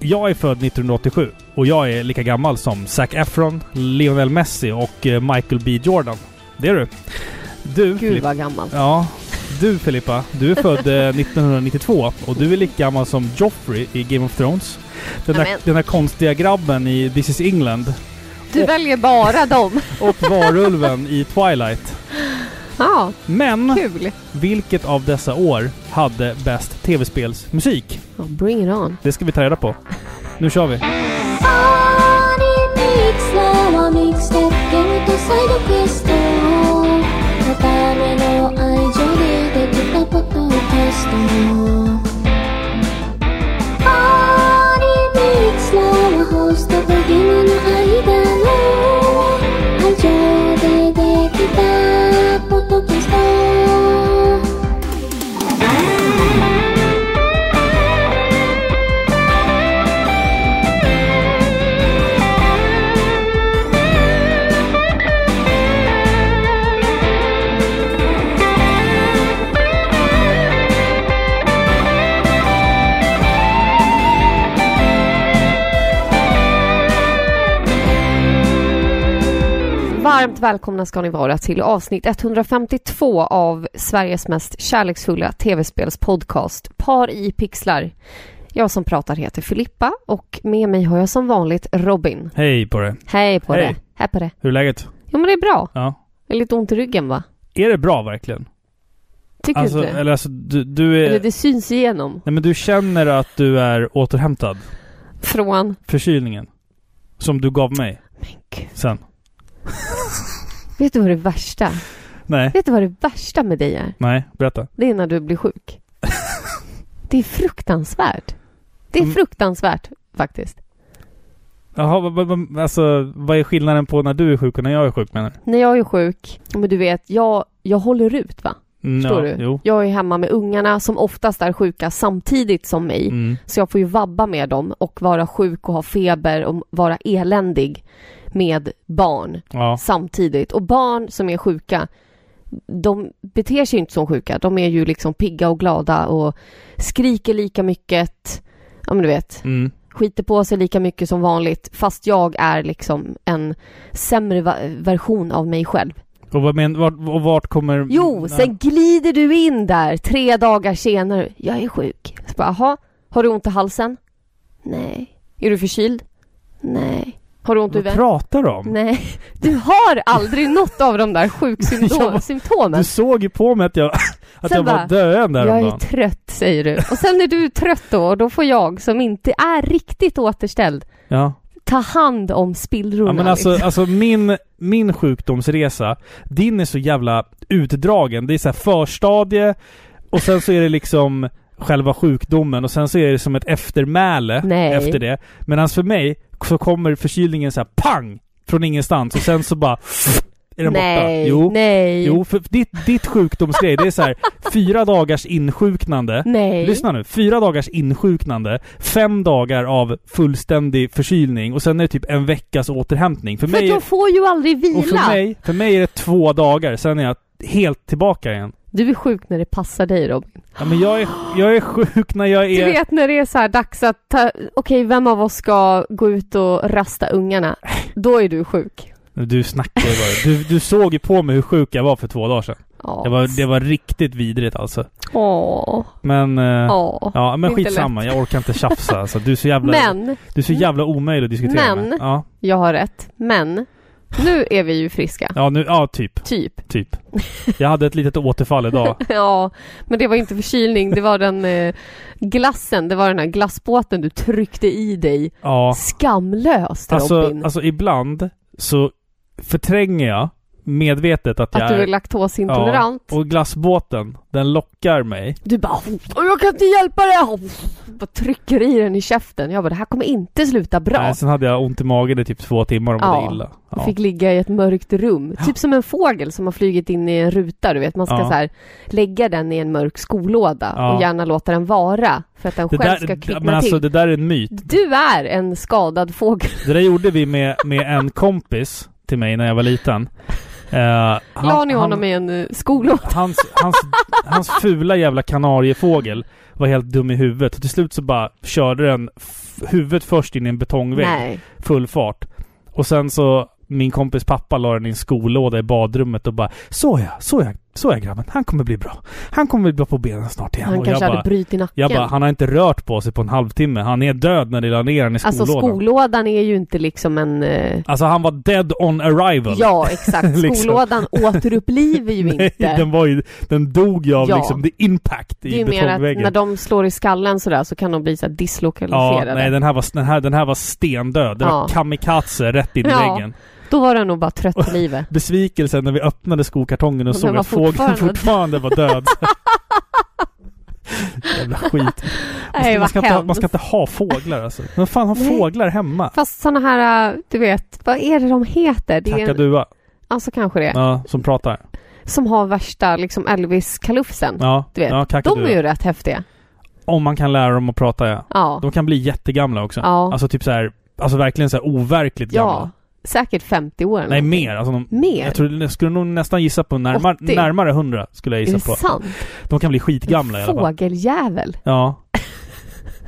Jag är född 1987 och jag är lika gammal som Zac Efron, Lionel Messi och eh, Michael B Jordan. Det är du. Du, Gud Filip- vad gammalt. Ja. Du Filippa, du är född eh, 1992 och du är lika gammal som Joffrey i Game of Thrones. Den där, den där konstiga grabben i This is England. Du väljer bara dem. Och varulven i Twilight. Ja, Men kul. vilket av dessa år hade bäst tv-spelsmusik? Ja, bring it on. Det ska vi ta reda på. Nu kör vi. was. Varmt välkomna ska ni vara till avsnitt 152 av Sveriges mest kärleksfulla tv-spelspodcast Par i pixlar. Jag som pratar heter Filippa och med mig har jag som vanligt Robin. Hej på det. Hej på det. Hej på det. Hur är läget? Jo men det är bra. Ja. Jag är lite ont i ryggen va? Är det bra verkligen? Tycker Alltså, du inte det? eller alltså, du, du är... Eller det syns igenom. Nej men du känner att du är återhämtad? Från... Förkylningen? Som du gav mig Men gud. sen? Vet du vad det värsta? Nej. Vet du vad det värsta med dig är? Nej, berätta. Det är när du blir sjuk. det är fruktansvärt. Det är Mm. fruktansvärt faktiskt. Jaha, vad, vad, vad- alltså vad är skillnaden på när du är sjuk och när jag är sjuk menar du? När jag är sjuk, men du vet, jag, jag håller ut va? Mm, Förstår ja, du? Jo. Jag är hemma med ungarna som oftast är sjuka samtidigt som mig. Mm. Så jag får ju vabba med dem och vara sjuk och ha feber och vara eländig med barn Ja. samtidigt. Och barn som är sjuka, de beter sig inte som sjuka. De är ju liksom pigga och glada och skriker lika mycket. Ja men du vet, Mm. skiter på sig lika mycket som vanligt. Fast jag är liksom en sämre version av mig själv. Och vad men, vart, och vart kommer... Jo, sen glider du in där tre dagar senare. Jag är sjuk. Så bara, Jaha, har du ont i halsen? Nej. Är du förkyld? Nej. Har du ont i Vad pratar du om? Nej. Du har aldrig något av de där sjuksymptomen. Du såg ju på mig att jag, att Sen jag var döende Jag är trött, säger du. Och sen är du trött då, och då får jag, som inte är riktigt återställd, Ja. ta hand om spillrorna. Ja men alltså, liksom. alltså min, min sjukdomsresa, din är så jävla utdragen. Det är så här förstadie och sen så är det liksom själva sjukdomen och sen så är det som ett eftermäle Nej. efter det. Medan för mig så kommer förkylningen så här pang! Från ingenstans och sen så bara är den borta. nej, Jo. nej, Jo, för ditt, ditt sjukdomsgrej, det är så här fyra dagars insjuknande. nej. Lyssna nu. Fyra dagars insjuknande, fem dagar av fullständig förkylning och sen är det typ en veckas återhämtning. För, För mig, jag får ju aldrig vila. och för mig, för mig är det två dagar, sen är jag helt tillbaka igen. Du är sjuk när det passar dig Robin. Ja, men jag är, jag är sjuk när jag Du är... vet när det är så här dags att ta, okej vem av oss ska gå ut och rasta ungarna? Då är du sjuk. Du snackar ju bara. Du, du såg ju på mig hur sjuk jag var för två dagar sedan. Ja. Det var, det var riktigt vidrigt alltså. Åh. Men... eh, Åh. Ja, men skitsamma. Jag orkar inte tjafsa alltså. Du är så jävla... Men, Du är så jävla omöjlig att diskutera Men- med. Ja. jag har rätt. Men, nu är vi ju friska. Ja, nu, ja, typ. Typ. Typ. Jag hade ett litet återfall idag. Ja, men det var inte förkylning. Det var den eh, glassen. Det var den här glassbåten du tryckte i dig. Ja. Skamlöst Alltså, Robin. alltså ibland så förtränger jag medvetet att jag att du är laktosintolerant. Och glassbåten, den lockar mig. Du bara "Åh, jag kan inte hjälpa dig! Bara trycker i den i käften. Jag bara det här kommer inte sluta bra. Nej, sen hade jag ont i magen i typ två timmar och mådde Ja. illa. Och Ja. fick ligga i ett mörkt rum. Typ som en fågel som har flugit in i en ruta, du vet. Man ska Ja. så här lägga den i en mörk skolåda Ja. och gärna låta den vara för att den Det själv där, ska kvickna men alltså till. det där är en myt. Du är en skadad fågel. Det där gjorde vi med, med en kompis till mig när jag var liten. Eh, La ni honom i en uh, skolåda? hans, hans, hans fula jävla kanariefågel var helt dum i huvudet. Och till slut så bara körde den huvudet först in i en betongvägg. Full fart. Och sen så min kompis pappa la den i en skolåda i badrummet och bara Så ja, så ja grabben. Han kommer bli bra. Han kommer bli bra på benen snart igen. Han och kanske hade bara, brutit nacken. jag bara, han har inte rört på sig på en halvtimme. Han är död när de la ner den i alltså skollådan. skolådan är ju inte liksom en... eh, Alltså han var dead on arrival. Ja, exakt. Liksom. Skolådan återupplivar ju Nej, inte. den var ju, den dog ju av Ja. liksom the impact det är i ju mer att betongväggen. när de slår i skallen sådär så kan de bli så här Ja, dislokaliserade. nej den här var, den här, den här var stendöd. Det Ja. var kamikaze rätt in i Ja. väggen. Då var den nog bara trött på livet. Besvikelsen när vi öppnade skokartongen och såg att fågeln fortfarande- var död. Jävla skit. Man Nej, ska, man, ska inte, man ska inte ha fåglar alltså. Men fan har Nej. fåglar hemma? Fast såna här, äh, du vet, vad är det de heter? Det är en, Kakadua. alltså kanske det. Ja, som pratar. Som har värsta liksom Elvis-kalufsen. Ja, Du vet, ja De är ju rätt häftiga. Om man kan lära dem att prata ja. Ja. De kan bli jättegamla också. Ja. Alltså typ så här, alltså verkligen så här overkligt ja. Säkert 50 år Nej mer. Alltså de, Mer? Jag, tror, jag skulle nog nästan gissa på närmare, 80. närmare 100 skulle jag Är det gissa på. sant? De kan bli skitgamla i alla fall. Fågeljävel. Ja.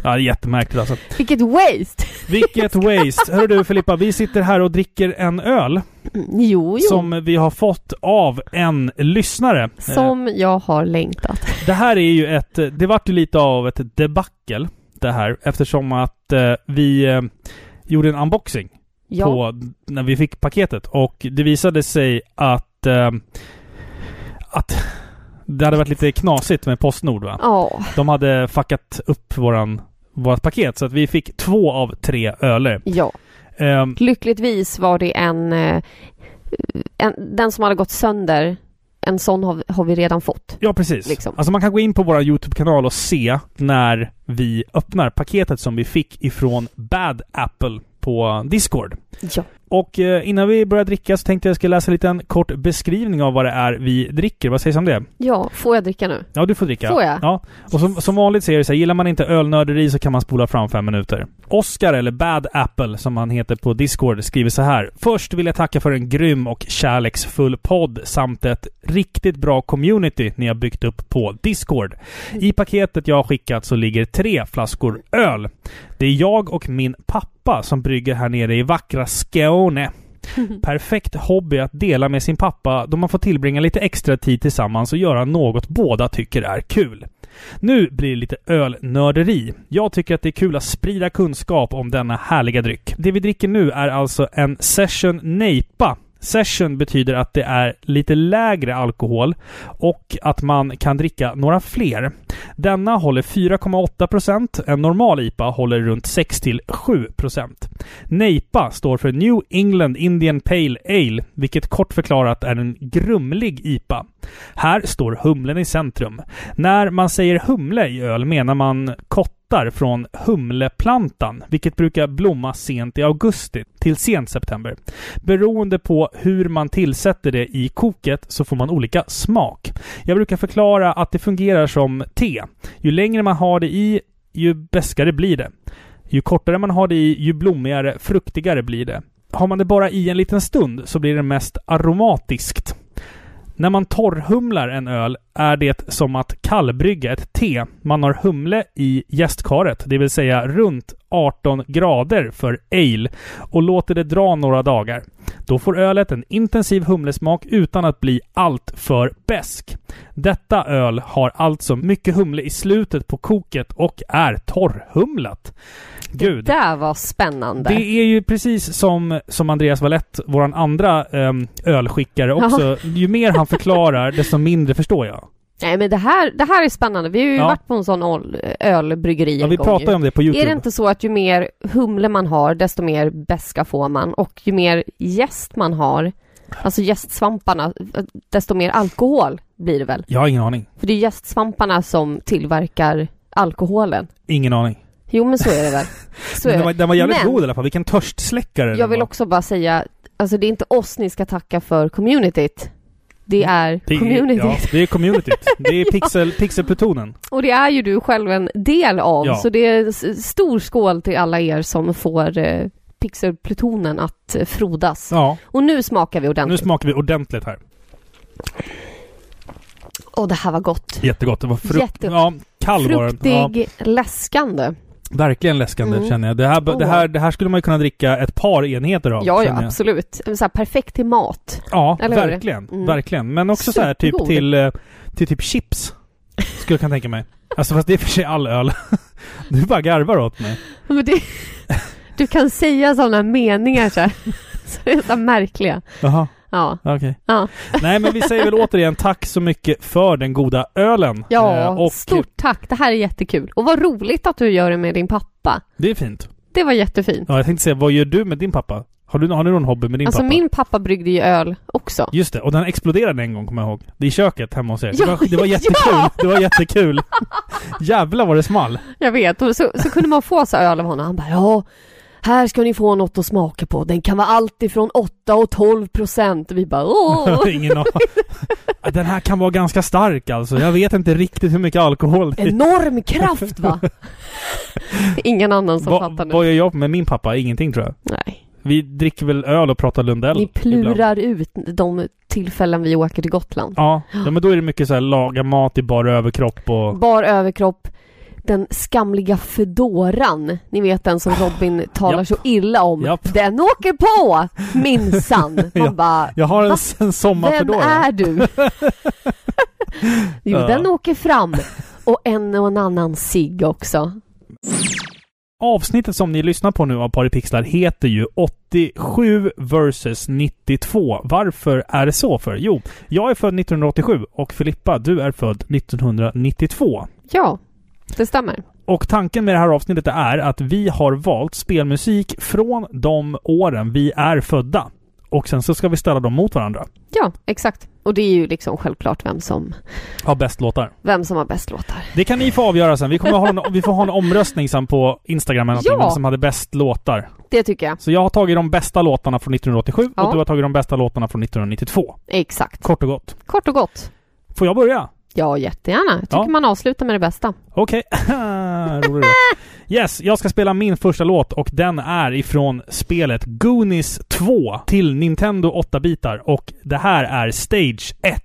Ja, det är jättemärkligt alltså. Vilket waste! Vilket waste! Hör du Filippa, vi sitter här och dricker en öl Mm, Jo, jo. Som, som vi har fått av en lyssnare. Eh, jag har längtat. Det här är ju ett, det vart ju lite av ett debacle det här eftersom att eh, vi eh, gjorde en unboxing Ja. på när vi fick paketet och det visade sig att eh, att det hade varit lite knasigt med Postnord va? Ja. De hade fuckat upp våran, vårat paket så att vi fick två av tre öler. Ja. Ehm, Lyckligtvis var det en, eh, en... Den som hade gått sönder, en sån har, har vi redan fått. ja, precis. Liksom. Alltså man kan gå in på vår YouTube-kanal och se när vi öppnar paketet som vi fick ifrån Bad Apple på Discord. Ja. Och eh, innan vi börjar dricka så tänkte jag ska läsa en liten kort beskrivning av vad det är vi dricker. Vad sägs om det? Ja, får jag dricka nu? Ja, du får dricka. Får jag? Ja. Och som, som vanligt säger det så här, gillar man inte ölnörderi så kan man spola fram fem minuter. Oscar, eller Bad Apple som han heter på Discord, skriver så här. Först vill jag tacka för en grym och kärleksfull podd samt ett riktigt bra community ni har byggt upp på Discord. I paketet jag har skickat så ligger tre flaskor öl. Det är jag och min pappa som brygger här nere i vackra Skåne. Perfekt hobby att dela med sin pappa då man får tillbringa lite extra tid tillsammans och göra något båda tycker är kul. Nu blir det lite ölnörderi. Jag tycker att det är kul att sprida kunskap om denna härliga dryck. Det vi dricker nu är alltså en Session Neipa. Session betyder att det är lite lägre alkohol och att man kan dricka några fler. Denna håller 4,8 procent. En normal IPA håller runt 6-7 procent. NEIPA står för New England Indian Pale Ale, vilket kort förklarat är en grumlig IPA. Här står humlen i centrum. När man säger humle i öl menar man kott kottar från humleplantan, vilket brukar blomma sent i augusti till sent september. Beroende på hur man tillsätter det i koket så får man olika smak. Jag brukar förklara att det fungerar som te. Ju längre man har det i, ju bäskare blir det. Ju kortare man har det i, ju blommigare, fruktigare blir det. Har man det bara i en liten stund så blir det mest aromatiskt. När man torrhumlar en öl är det som att kallbrygga ett te. Man har humle i jästkaret, det vill säga runt 18 grader för ale och låter det dra några dagar. Då får ölet en intensiv humlesmak utan att bli allt för besk. Detta öl har alltså mycket humle i slutet på koket och är torrhumlat. Gud. Det där var spännande. Det är ju precis som, som Andreas Valett, våran andra um, ölskickare också. Ju mer han förklarar, desto mindre förstår jag. Nej men det här, det här är spännande. Vi har ju Ja. varit på en sån öl, ölbryggeri Ja, vi ju. om det på YouTube. Är det inte så att ju mer humle man har, desto mer beska får man? Och ju mer jäst man har, alltså jästsvamparna, desto mer alkohol blir det väl? Jag har ingen aning. För det är jästsvamparna som tillverkar alkoholen. Ingen aning. Jo men så är det väl. Så Men är den, var, det. den var jävligt Men- god i alla fall. Vilken törstsläckare Jag vill var. också bara säga, alltså det är inte oss ni ska tacka för communityt. Det är Det är, communityt. ja, det är communityt. Det är pixel, pixelplutonen. Och det är ju du själv en del av, Ja. så det är stor skål till alla er som får eh, pixelplutonen att eh, frodas. Ja, Och nu smakar vi nu ordentligt. smakar vi ordentligt här. Åh, det här var gott. Jättegott. Det var frukt... Jättegott. Ja, kall var den. Ja, Fruktig, läskande. Verkligen läskande Mm. känner jag. Det här, det, här, det här skulle man ju kunna dricka ett par enheter av. Ja, ja, absolut. Så här, perfekt till mat. Ja, Eller verkligen. Mm. Verkligen. Men också så här typ Supergod. till, eh, till typ chips. Skulle jag kunna tänka mig. Alltså fast det är för sig all öl. Du bara garvar åt mig. Men det, du kan säga sådana meningar så här. Så det är så märkliga. Jaha, Ja. okej. Ja. Nej men vi säger väl återigen tack så mycket för den goda ölen. Ja, Eh, och stort tack. Det här är jättekul. Och vad roligt att du gör det med din pappa. det är fint. Det var jättefint. Ja, jag tänkte säga, vad gör du med din pappa? Har du, har du någon hobby med din alltså pappa? min pappa bryggde ju öl också. Just det, och den exploderade en gång kommer jag ihåg. Det är i köket hemma hos er. Ja, det, var, det var jättekul. ja! Det var jättekul. Jävlar vad det small. Jag vet. Och så, så kunde man få så öl av honom. Han bara ja, här ska ni få något att smaka på. Den kan vara allt ifrån 8 och 12 procent. Vi bara åh! Ingen. Den här kan vara ganska stark alltså. Jag vet inte riktigt hur mycket alkohol det är. Enorm kraft va? Ingen annan som Va, fattar nu. vad gör jag med min pappa? Ingenting tror jag. Nej. Vi dricker väl öl och pratar Lundell. Ibland. plurar ut de tillfällen vi åker till Gotland. Ja. ja, men då är det mycket så här laga mat i bara överkropp och... Bar överkropp. Den skamliga fedoran. Ni vet den som Robin talar Japp. så illa om. Japp. Den åker på! Minsann. Man Ja. bara, Jag har en, en vem sommarfedora. är du? jo, Ja. den åker fram. Och en och en annan cigg också. Avsnittet som ni lyssnar på nu av Paripixlar heter ju 87 vs 92. Varför är det så för? Jo, jag är född 1987 och Filippa, du är född 1992. Ja, det stämmer. Och tanken med det här avsnittet är att vi har valt spelmusik från de åren vi är födda. Och sen så ska vi ställa dem mot varandra. Ja, exakt. Och det är ju liksom självklart vem som, Har bäst låtar. vem som har bäst låtar. Det kan ni få avgöra sen. Vi, kommer ha en, vi får ha en omröstning sen på Instagram eller någonting, Ja. vem som hade bäst låtar. Det tycker jag. Så jag har tagit de bästa låtarna från 1987 Ja. och du har tagit de bästa låtarna från 1992. Exakt. Kort och gott. Kort och gott. Får jag börja? Ja, jättegärna. Jag tycker Ja. man avslutar med det bästa. Okej. Det. Yes, jag ska spela min första låt och den är ifrån spelet Goonies 2 till Nintendo 8-bitar och det här är Stage 1.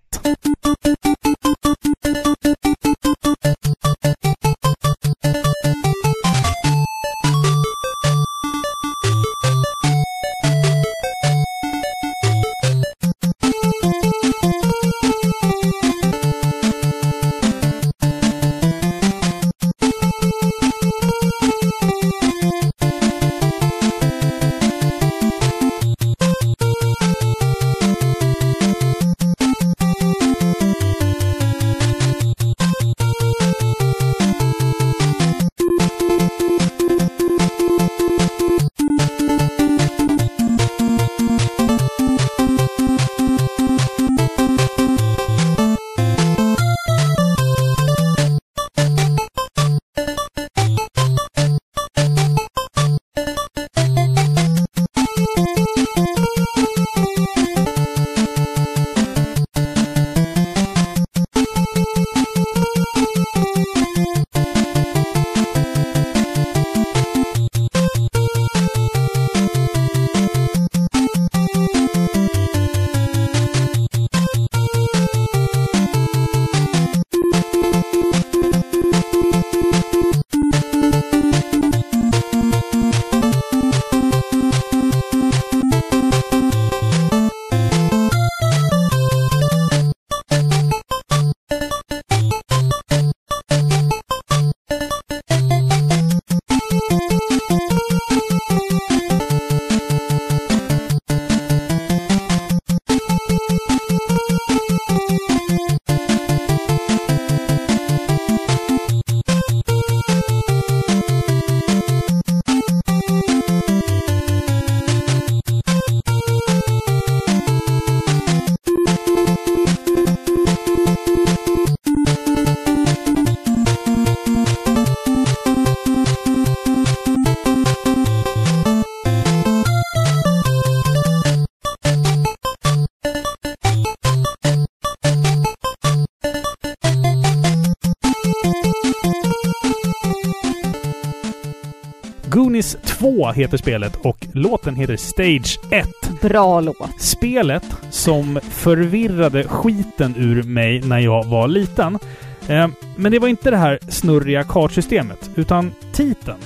Goonies 2 heter spelet och låten heter Stage 1. Bra låt. Spelet som förvirrade skiten ur mig när jag var liten. Eh, men det var inte det här snurriga kartsystemet, utan titeln.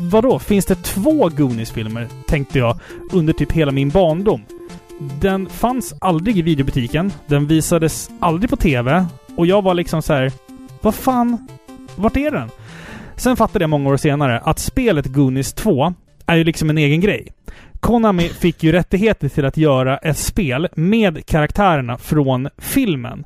Vadå? Finns det två Goonies-filmer? Tänkte jag under typ hela min barndom. Den fanns aldrig i videobutiken. Den visades aldrig på TV. Och jag var liksom så här. Vad fan? Vart är den? Sen fattade jag många år senare att spelet Goonies 2 är ju liksom en egen grej. Konami fick ju rättigheter till att göra ett spel med karaktärerna från filmen.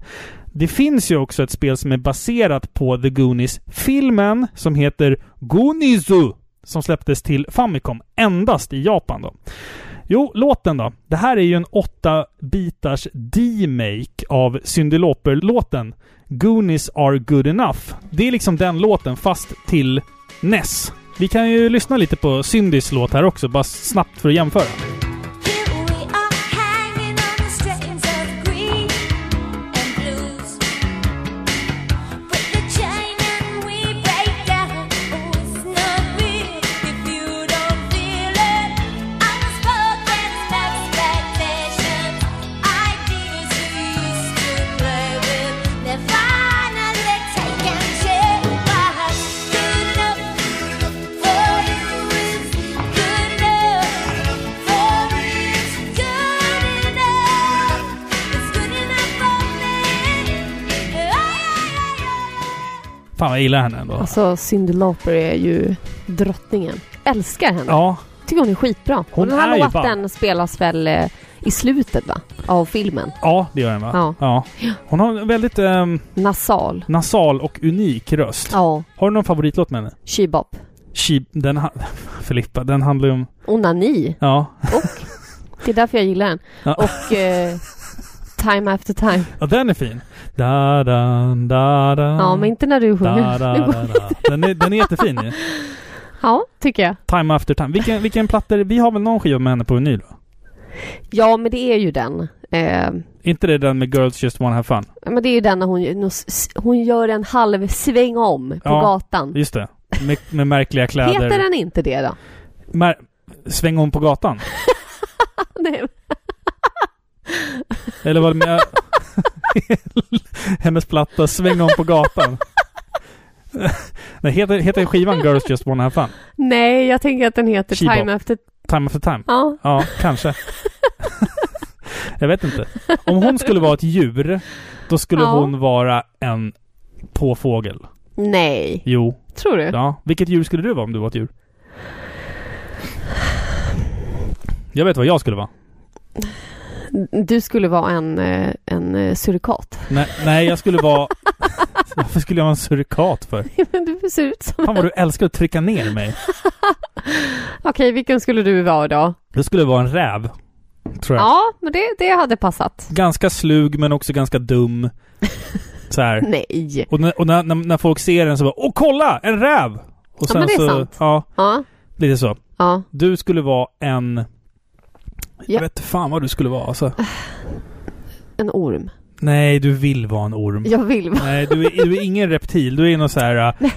Det finns ju också ett spel som är baserat på The Goonies-filmen som heter Goonizu som släpptes till Famicom endast i Japan då. Jo, låten då. Det här är ju en 8-bitars D-make av Cyndi låten Goonies are good enough. Det är liksom den låten fast till NES. Vi kan ju lyssna lite på Cyndis låt här också, bara snabbt för att jämföra. Fan vad jag gillar henne ändå. Alltså, Cyndi Lauper är ju drottningen. Älskar henne. Ja, Tycker hon är skitbra. Hon och den här låten spelas väl eh, i slutet va? Av filmen. ja det gör den va? Ja. Hon har en väldigt ehm, Nasal. nasal och unik röst. Ja. Har du någon favoritlåt med henne? Shebop. She, den Filippa, den handlar ju om... Onani. Ja. Och det är därför jag gillar den. Ja. Och eh, Time After Time. ja, den är fin. Da, da, da, da. Ja, men inte när du da, sjunger. da, går- da, da. Den, är, den är jättefin ju. Ja, tycker jag. Time after time. Vilken, vilken plattor? Vi har väl någon skiva med henne på vinyl? va? Ja, men det är ju den. Eh, inte det den med Girls Just Wanna Have Fun? men det är ju den när hon, hon gör en halv sväng om på Ja. gatan. Just det. Med, med märkliga kläder. Heter den inte det då? Mär, sväng om på gatan? Nej. Eller var det med... Hennes platta Sväng om på gatan. Nej, heter, heter skivan Girls Just Wanna Have Fun? Nej, jag tänker att den heter Shebop. Time After... Time after time? Ja. Ja, kanske. Jag vet inte. Om hon skulle vara ett djur, då skulle Ja. hon vara en påfågel. Nej. Jo. Tror du? Ja. Vilket djur skulle du vara om du var ett djur? Jag vet vad jag skulle vara. Du skulle vara en, eh, en eh, surikat. Nej, nej jag skulle vara... Varför skulle jag vara en surikat för? Men du ser ut som... Fan vad du älskar att trycka ner mig. Okej, vilken skulle du vara då? Jag skulle vara en räv. Tror jag. Ja, men det, det hade passat. Ganska slug men också ganska dum. Så här. Nej. Och, när, och när, när, när folk ser den så bara Åh kolla! En räv! Och Ja, men det är så, sant. Ja, Ja. lite så. Ja. Du skulle vara en... Jag Ja. vet fan vad du skulle vara alltså. En orm. Nej, du vill vara en orm. Jag vill vara... Nej, du är, du är ingen reptil. Du är någon så här... äh,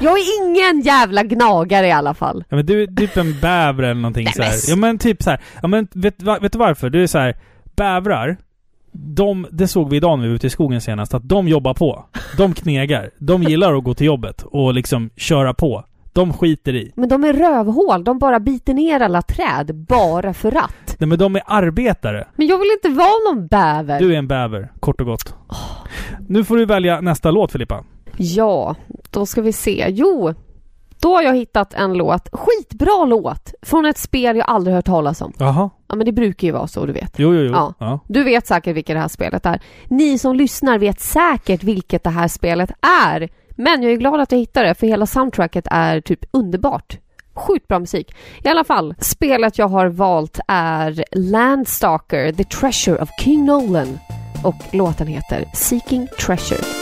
Jag är ingen jävla gnagare i alla fall. Ja, men du är typ en bäver eller någonting Nej, så här. Ja men typ så här. Ja men vet, vet du varför? Du är så här. Bävrar. De, det såg vi idag när vi var ute i skogen senast, att de jobbar på. De knegar. De gillar att gå till jobbet och liksom köra på. De skiter i. Men de är rövhål. De bara biter ner alla träd bara för att. Nej men de är arbetare. Men jag vill inte vara någon bäver. Du är en bäver, kort och gott. Nu får du välja nästa låt Filippa. Ja, då ska vi se. Jo, då har jag hittat en låt. Skitbra låt! Från ett spel jag aldrig hört talas om. Jaha. Ja, men det brukar ju vara så, du vet. Jo, jo, jo. Ja. Ja. Du vet säkert vilket det här spelet är. Ni som lyssnar vet säkert vilket det här spelet är. Men jag är glad att jag hittade det, för hela soundtracket är typ underbart. Sjukt bra musik. I alla fall, spelet jag har valt är Landstalker, The Treasure of King Nolan. Och låten heter Seeking Treasure.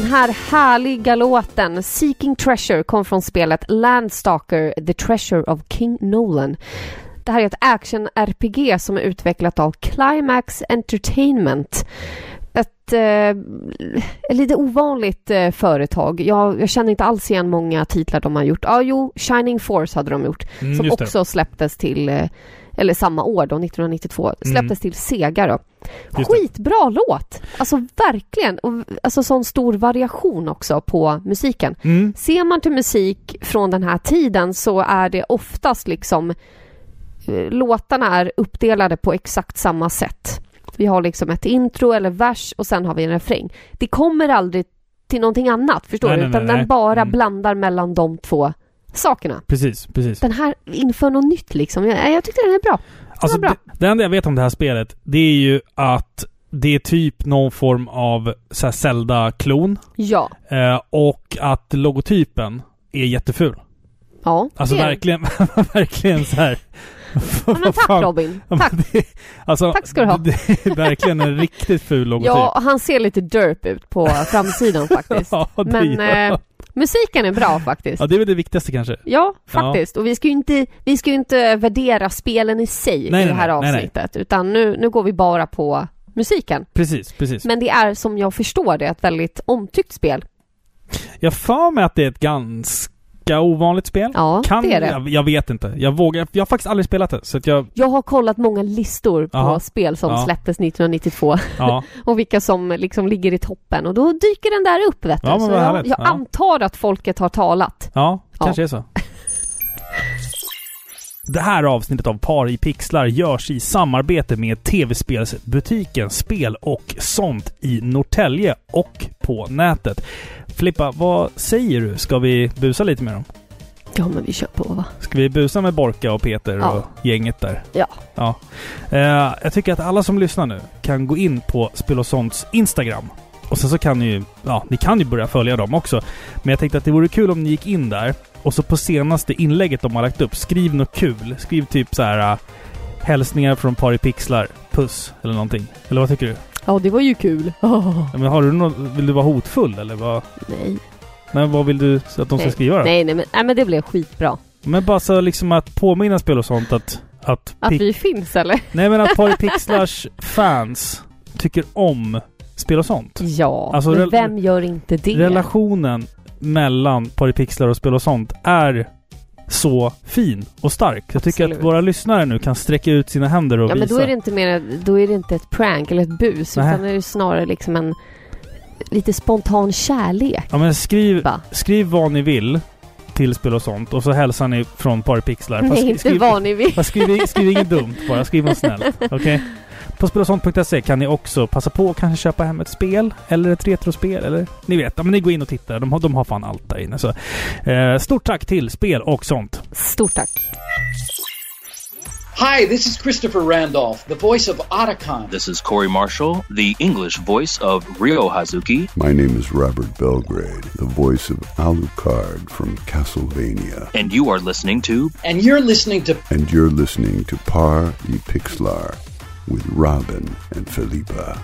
Den här härliga låten, Seeking Treasure, kom från spelet Landstalker, The Treasure of King Nolan. Det här är ett action-RPG som är utvecklat av Climax Entertainment. Ett, eh, ett lite ovanligt eh, företag. Jag, jag känner inte alls igen många titlar de har gjort. Ja, jo, Shining Force hade de gjort. Mm, som också släpptes till, eh, eller samma år då, 1992, släpptes Mm. till Sega då. Skitbra låt! Alltså verkligen! Och alltså sån stor variation också på musiken. Mm. Ser man till musik från den här tiden så är det oftast liksom eh, låtarna är uppdelade på exakt samma sätt. Vi har liksom ett intro eller vers och sen har vi en refräng. Det kommer aldrig till någonting annat, förstår Nej, du? nej, Utan nej, den bara Mm. blandar mellan de två sakerna. Precis, precis. Den här inför något nytt liksom. Jag, jag tyckte den är bra. Alltså, det, det enda jag vet om det här spelet, det är ju att det är typ någon form av Zelda-klon. Ja. Eh, och att logotypen är jätteful. Ja, Alltså det är verkligen, verkligen så här. Ja, men tack? Robin. Tack. det- alltså, Tack ska du ha. Det är verkligen en riktigt ful logotyp. Ja, han ser lite derp ut på framsidan faktiskt. Ja, det Men gör- eh, musiken är bra faktiskt. ja, det är väl det viktigaste kanske. Ja, faktiskt. Och vi ska ju inte, vi ska inte värdera spelen i sig Nej, i det här nej, nej, nej. avsnittet. Utan nu, nu går vi bara på musiken. Precis, precis. Men det är som jag förstår det ett väldigt omtyckt spel. Jag för mig att det är ett ganska ovanligt spel. Ja, kan, det är det. Jag, jag vet inte. Jag vågar. Jag har faktiskt aldrig spelat det. Så att jag... Jag har kollat många listor på Jaha. spel som Ja. släpptes 1992 Ja. och vilka som liksom ligger i toppen och då dyker den där upp vet du. Ja, men Så jag, jag Ja. antar att folket har talat. Ja, Ja. kanske är så. Det här avsnittet av Par i pixlar görs i samarbete med tv-spelsbutiken Spel och sånt i Norrtälje och på nätet. Filippa, vad säger du? Ska vi busa lite med dem? Ja, men vi kör på va? Ska vi busa med Borka och Peter Ja. och gänget där? Ja. Ja. Eh, jag tycker att alla som lyssnar nu kan gå in på Spel och sånts Instagram. Och sen så kan ni ju, ja, ni kan ju börja följa dem också. Men jag tänkte att det vore kul om ni gick in där och så på senaste inlägget de har lagt upp, skriv något kul. Skriv typ så här uh, hälsningar från Par i pixlar, puss eller någonting. Eller vad tycker du? Ja, det var ju kul. Ja, Men har du något, vill du vara hotfull eller vad? nej. Men vad vill du att de ska Nej. skriva då? Nej, nej men, nej, men det blev skitbra. Men bara så liksom att påminna Spel och sånt att... Att, Att vi finns eller? Nej men att Par i pixlars fans tycker om spel och sånt. Ja, Alltså, men vem gör inte det? Relationen mellan Paripixlar och spel och sånt är så fin och stark. Jag tycker Absolut. att våra lyssnare nu kan sträcka ut sina händer och Ja, men visa. då är det inte mer, då är det inte ett prank eller ett bus, Nej. utan det är snarare liksom en lite spontan kärlek. Ja men skriv, Va? skriv vad ni vill till spel och sånt och så hälsar ni från Paripixlar. Nej, inte skriv, vad ni vill. fast skriv, skriv inget dumt bara, skriv något snällt. Okej? På spelosont.se kan ni också passa på att kanske köpa hem ett spel eller ett retrospel eller ni vet, ja, men ni går in och tittar. De har, de har fan allt där inne. Så, eh, stort tack till Spel och sånt. Stort tack. Hi, this is Christopher Randolph, the voice of Otacon. This is Corey Marshall, the English voice of Ryo Hazuki. My name is Robert Belgrade, the voice of Alucard from Castlevania. And you are listening to And you're listening to And you're listening to Par y Pixlar with Robin and Felipa.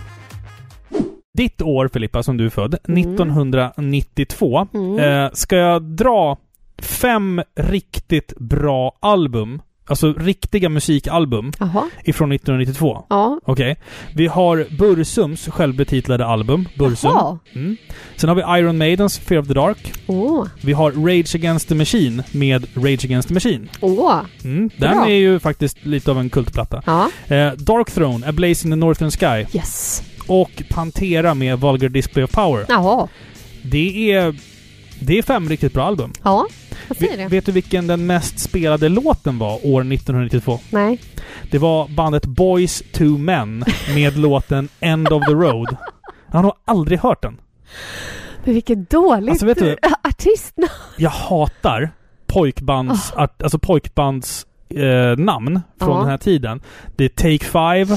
Ditt år, Filippa, som du är född, Mm. 1992. Mm. Eh, ska jag dra fem riktigt bra album, alltså riktiga musikalbum, Jaha. ifrån 1992? Ja. Okej. Vi har Bursums självbetitlade album, Bursum. Mm. Sen har vi Iron Maidens Fear of the Dark. Åh. Vi har Rage Against the Machine med Rage Against the Machine. Åh. Mm. Den Bra. är ju faktiskt lite av en kultplatta. Ja. Eh, Dark Throne, A Blaze in the Northern Sky. Yes. Och Pantera med Vulgar Display of Power. Jaha. Det är... Det är fem riktigt bra album. Ja. Vad säger Vet, det? vet du vilken den mest spelade låten var år 1992? Nej. Det var bandet Boys to Men med låten End of the Road. Jag har aldrig hört den. Men vilket dåligt Alltså, vet du- artistnamn. Jag hatar pojkbands, art, alltså pojkbands eh, namn från Ja. den här tiden. Det är Take Five,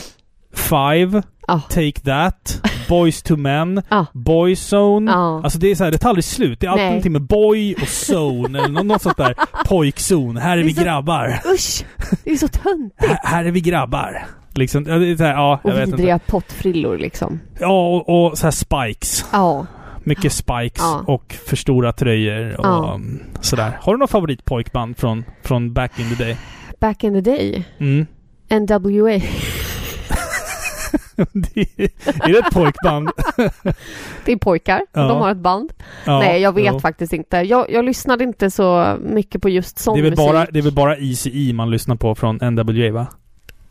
Five, Ja. Take That, Boys to Men, Ja. Boyzone. Ja. Alltså det är så här, det tar aldrig slut. Det är alltid någonting med boy och zone eller nå- något sånt där. Pojkzon. Här är är vi så- grabbar. Usch! Det är så töntigt. Här, här är vi grabbar. Liksom, det är så här, ja, jag Och vet inte. vidriga pottfrillor liksom. Ja, och, och så här spikes. Ja. Mycket spikes Ja. och för stora tröjor och Ja. sådär. Har du någon favoritpojkband från, från back in the day? Back in the day. Mm. NWA. det är, det ett pojkband? Det är pojkar. Ja. De har ett band. Ja, Nej, jag vet jo. faktiskt inte. Jag, jag lyssnade inte så mycket på just sån Det är, väl musik. bara, det är väl bara Easy E man lyssnar på från NWA va?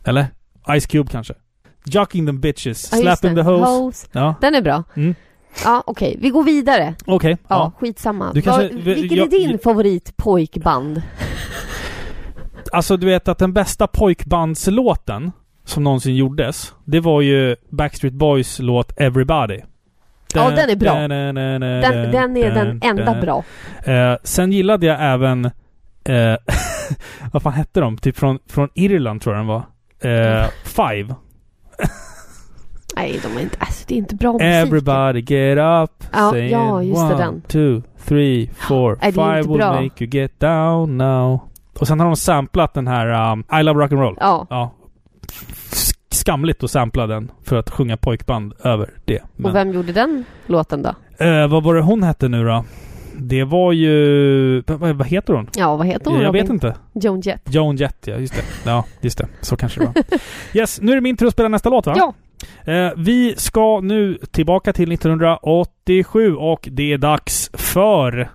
Eller? Ice Cube kanske? Jocking them bitches, Ja, slapping the. Hose. Ja, Den är bra. Mm. Ja, okej. Vi går vidare. okej. Ja, ja. skitsamma. Du kanske- vi- vilken jag- är din jag- favoritpojkband? Alltså du vet att den bästa pojkbandslåten som någonsin gjordes, det var ju Backstreet Boys låt Everybody. Ja, den är bra. Den, Den, är den enda bra. Eh, sen gillade jag även... Eh, vad fan hette de? Typ från, från Irland tror jag den var. Eh, Five. Nej, de är inte... Alltså, det är inte bra musik. Everybody get up. Ja, saying ja, just det, one, den. two, three, four, Nej, det five will bra. make you get down now. Och sen har de samplat den här um, I Love Rock'n'Roll. Ja. Ja. Skamligt att sampla den för att sjunga pojkband över det. Men, Och vem gjorde den låten då? eh, vad var det hon hette nu då? Det var ju... Vad, vad heter hon? Ja, vad heter hon Jag Robin? vet inte. Joan Jett. Joan Jett, ja. Just det. Ja, just det. Så kanske det var. Yes, nu är det min tur att spela nästa låt va? Ja. Eh, vi ska nu tillbaka till 1987 och det är dags för...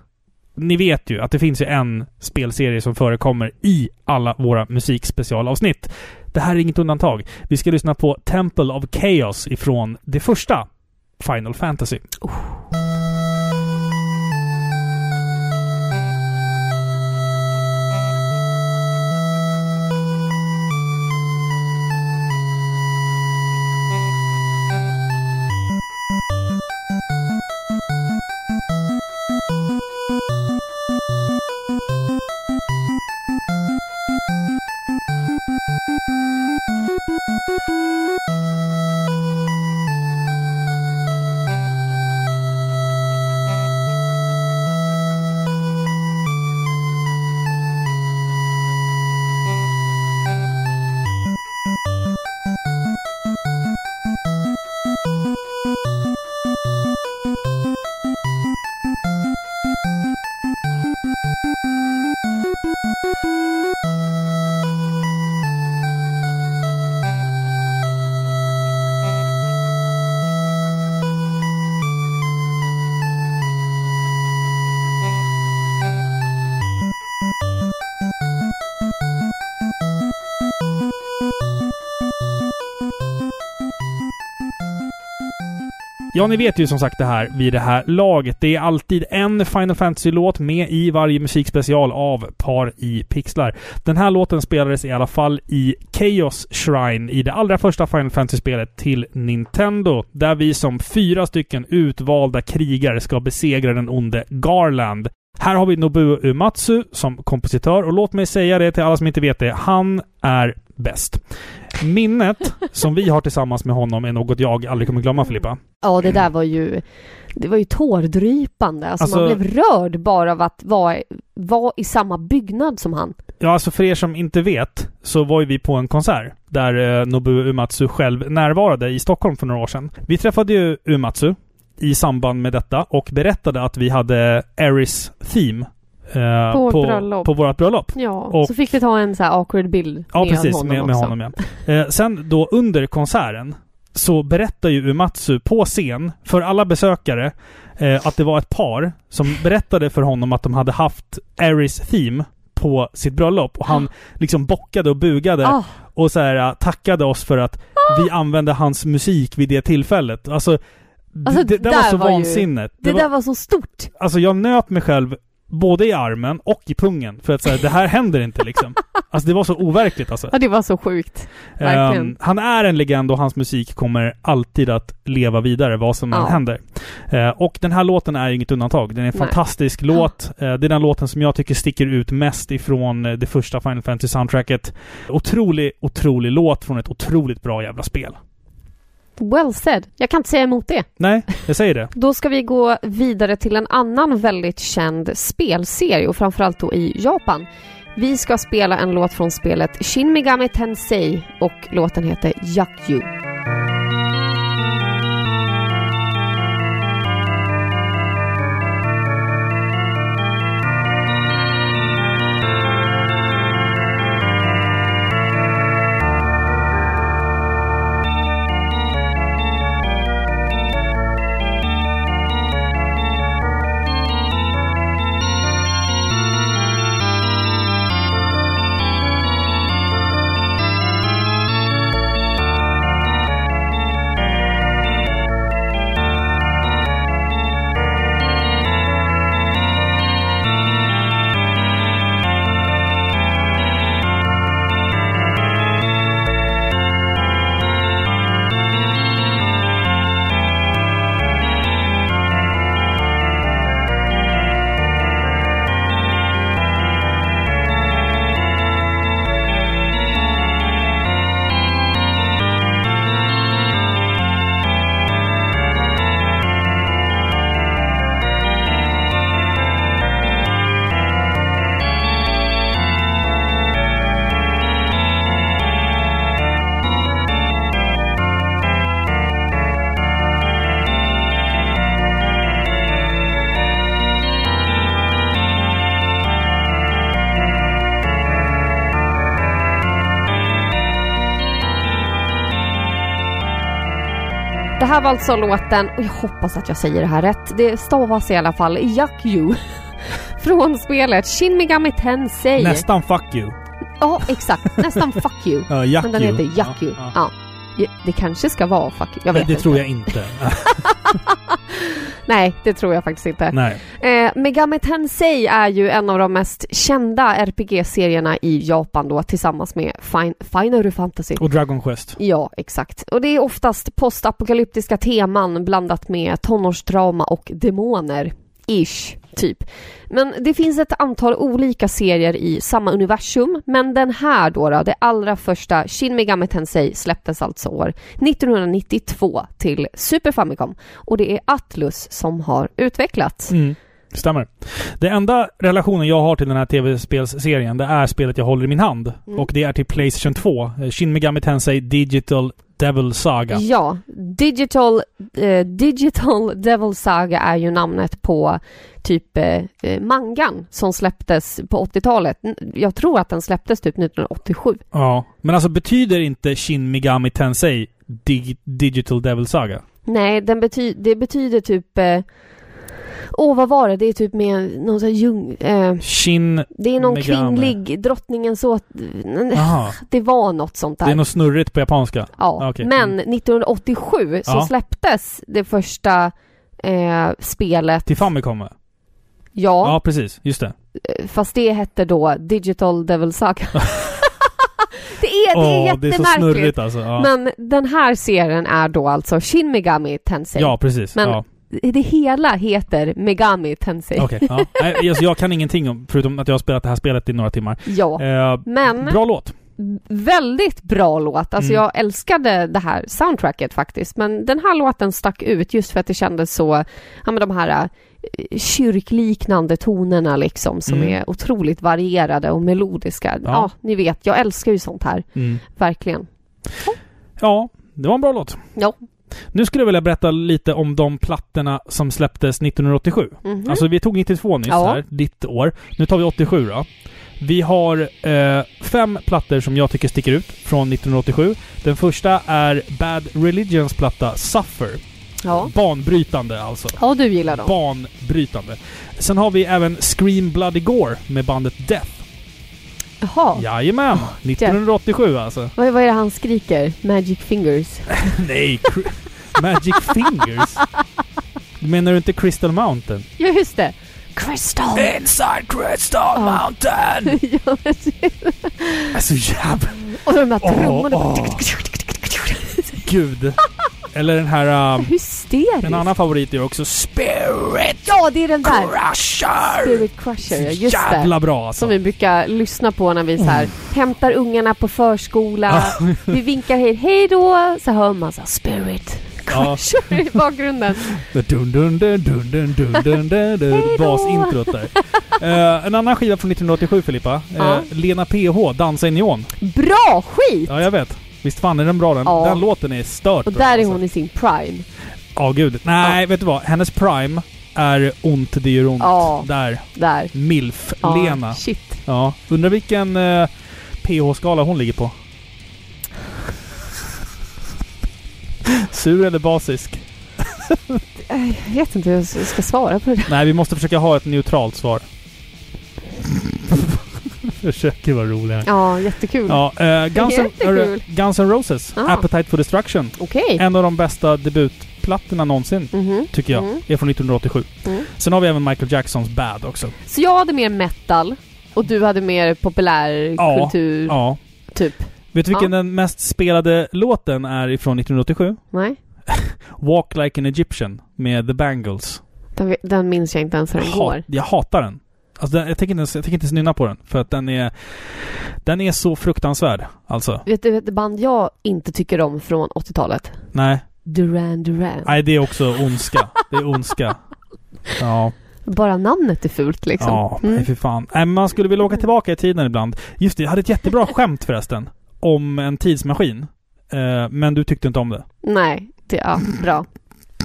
Ni vet ju att det finns ju en spelserie som förekommer i alla våra musikspecialavsnitt. Det här är inget undantag. Vi ska lyssna på Temple of Chaos ifrån det första Final Fantasy. Ja, ni vet ju som sagt det här vid det här laget. Det är alltid en Final Fantasy-låt med i varje musikspecial av Par i pixlar. Den här låten spelades i alla fall i Chaos Shrine i det allra första Final Fantasy-spelet till Nintendo. Där vi som fyra stycken utvalda krigare ska besegra den onde Garland. Här har vi Nobuo Uematsu som kompositör och låt mig säga det till alla som inte vet det. Han är bäst. Minnet som vi har tillsammans med honom är något jag aldrig kommer glömma Filippa. Ja, det där var ju... Det var ju tårdrypande. Alltså, Alltså- man blev rörd bara av att vara, vara i samma byggnad som han. Ja, alltså för er som inte vet så var ju vi på en konsert där eh, Nobuo Uematsu själv närvarade i Stockholm för några år sedan. Vi träffade ju Uematsu i samband med detta och berättade att vi hade Aris Theme eh, På vårt på, bröllop. på vårt bröllop. Ja, Och- så fick vi ta en så här awkward bild Ja, med precis. honom med, med också. honom ja. Eh, sen då under konserten så berättar ju Uematsu på scen för alla besökare eh, att det var ett par som berättade för honom att de hade haft Aris Theme på sitt bröllop och han liksom bockade och bugade Ah, och så här, äh, tackade oss för att vi använde hans musik vid det tillfället. Alltså, Alltså, det, det där var så var vansinnigt. det Det var, där var så stort. Alltså jag nöp mig själv både i armen och i pungen för att säga det här händer inte liksom. Alltså det var så overkligt alltså. Ja, det var så sjukt. verkligen. Ehm, han är en legend och hans musik kommer alltid att leva vidare vad som än Ja. händer. Eh, och den här låten är ju inget undantag. Den är en Nej. fantastisk låt. Eh, det är den låten som jag tycker sticker ut mest ifrån eh, det första Final Fantasy-soundtracket. Otrolig, otrolig låt från ett otroligt bra jävla spel. Well said. Jag kan inte säga emot det. Nej, jag säger det. Då ska vi gå vidare till en annan väldigt känd spelserie och framförallt då i Japan. Vi ska spela en låt från spelet Shin Megami Tensei och låten heter Yakyu. Det här var alltså låten, och jag hoppas att jag säger det här rätt, det stavas i alla fall Yakyu. Från spelet Shin Megami Tensei. Nästan fuck you. Ja, exakt. Nästan Fuck You. Yaku. Men den heter Yakyu. Ja, Ja, ja. Det kanske ska vara Fuck You. Jag vet det inte. tror jag inte. Nej, det tror jag faktiskt inte. Nej. Eh, Megami Tensei är ju en av de mest kända RPG-serierna i Japan då tillsammans med fin- Final Fantasy. Och Dragon Quest. Ja, exakt. Och det är oftast postapokalyptiska teman blandat med tonårsdrama och demoner. Ish, typ. Men det finns ett antal olika serier i samma universum, men den här då, då det allra första Shin Megami Tensei släpptes alltså år 1992 till Super Famicom och det är Atlus som har utvecklat. Mm. Stämmer. Det enda relationen jag har till den här tv-spelsserien, det är spelet jag håller i min hand. Mm. Och det är till Playstation 2. eh, Shin Megami Tensei Digital Devil Saga. Ja, Digital, eh, Digital Devil Saga är ju namnet på typ eh, eh, mangan som släpptes på 80-talet. N- Jag tror att den släpptes typ 1987. Ja. Men alltså betyder inte Shin Megami Tensei Dig- Digital Devil Saga? Nej, den bety det betyder typ... Eh, Åh, vad var det? Det är typ med någon sån här ljung... Eh, Shin... det är någon Megami. kvinnlig, drottningen så... Aha. Det var något sånt där. Det är något snurrigt på japanska. Ja, Okej. men Mm. 1987 så Ja. släpptes det första eh, spelet. Till Famicom? Ja, Ja, precis. Just det. fast det hette då Digital Devil Saga. det är, det är Åh, det är så jättemärkligt. snurrigt alltså. Ja, Men den här serien är då alltså Shin Megami Tensei. ja precis. Men- ja. Det hela heter Megami Tensei. Okej. ja. Nej, alltså, jag kan ingenting om, förutom att jag har spelat det här spelet i några timmar. Ja. Eh, Men Bra låt. väldigt bra låt. Alltså Mm. jag älskade det här soundtracket faktiskt. Men den här låten stack ut just för att det kändes så, ja men de här eh, kyrkliknande tonerna liksom som Mm. är otroligt varierade och melodiska. Ja. Ja. ni vet, jag älskar ju sånt här. Mm. Verkligen. Ja, det var en bra låt. Ja. Nu skulle jag vilja berätta lite om de plattorna som släpptes 1987. Mhm. Alltså vi tog 92 nyss Ja. här, ditt år. Nu tar vi 87 då. Vi har eh, fem plattor som jag tycker sticker ut från 1987. Den första är Bad Religions platta Suffer. ja. Banbrytande alltså. ja, du gillar dem. Banbrytande. Sen har vi även Scream Bloody Gore med bandet Death. Jaha. Jajamän! 1987 alltså. Vad, vad är det han skriker? Magic fingers. Nej, Magic Fingers? Menar du inte Crystal Mountain? Ja, just det. Crystal. Inside Crystal Ja. Mountain! ja. Alltså jävla... Och de där trummorna. åh. Gud. Eller den här... Um, Hysteriskt. en annan favorit är också Spirit Ja, det är den där. Crusher! Spirit Crusher, ja, just det. Jävla bra alltså. Som vi brukar lyssna på när vi så här hämtar ungarna på förskola. vi vinkar hej, hej då. Så hör man så här, Spirit Ja. Crusher i bakgrunden. Dun, dun, dun, dun, dun, dun, dun. Basintrot där. Eh, en annan skiva från 1987 Filippa. Eh, Ja. Lena PH, Dansa i neon. Bra skit! Ja, jag vet. Visst fan är den bra den? Ja. Den låten är stört Och bra, där är alltså. hon i sin prime. Ja, gud. Nej, vet du vad? Hennes prime är ont, det gör ont. Ja. Där. Där. Milf-Lena. Ja, shit. Ja. Undrar vilken eh, PH-skala hon ligger på. Sur eller basisk? Jag vet inte hur jag ska svara på det där. Nej, vi måste försöka ha ett neutralt svar. Försöker vara roliga. Ja, jättekul. Ja, eh, Guns, N- Jättekul. hörru, Guns N' Roses, Ja. Appetite for Destruction. Okej. En av de bästa debutplattorna någonsin, Mhm. tycker jag. Mm. Är från 1987. Mm. Sen har vi även Michael Jacksons Bad också. Så jag hade mer metal och du hade mer populärkultur, Ja. typ? Vet du vilken Ja. den mest spelade låten är ifrån 1987? Nej? Walk Like an Egyptian med The Bangles. Den, den minns jag inte ens hur den går. jag hatar den. Alltså den, jag, tänker inte ens, jag tänker inte ens nynna på den. För att den är... Den är så fruktansvärd. Alltså. Vet du ett band jag inte tycker om från 80-talet? Nej. Duran Duran. Nej, det är också ondska. Det är ondska. Ja. Bara namnet är fult liksom. Ja, Mm. nej för fan. Men man skulle vilja åka tillbaka i tiden ibland. Just det, jag hade ett jättebra skämt förresten. Om en tidsmaskin. Eh, men du tyckte inte om det. Nej, det, ja, bra.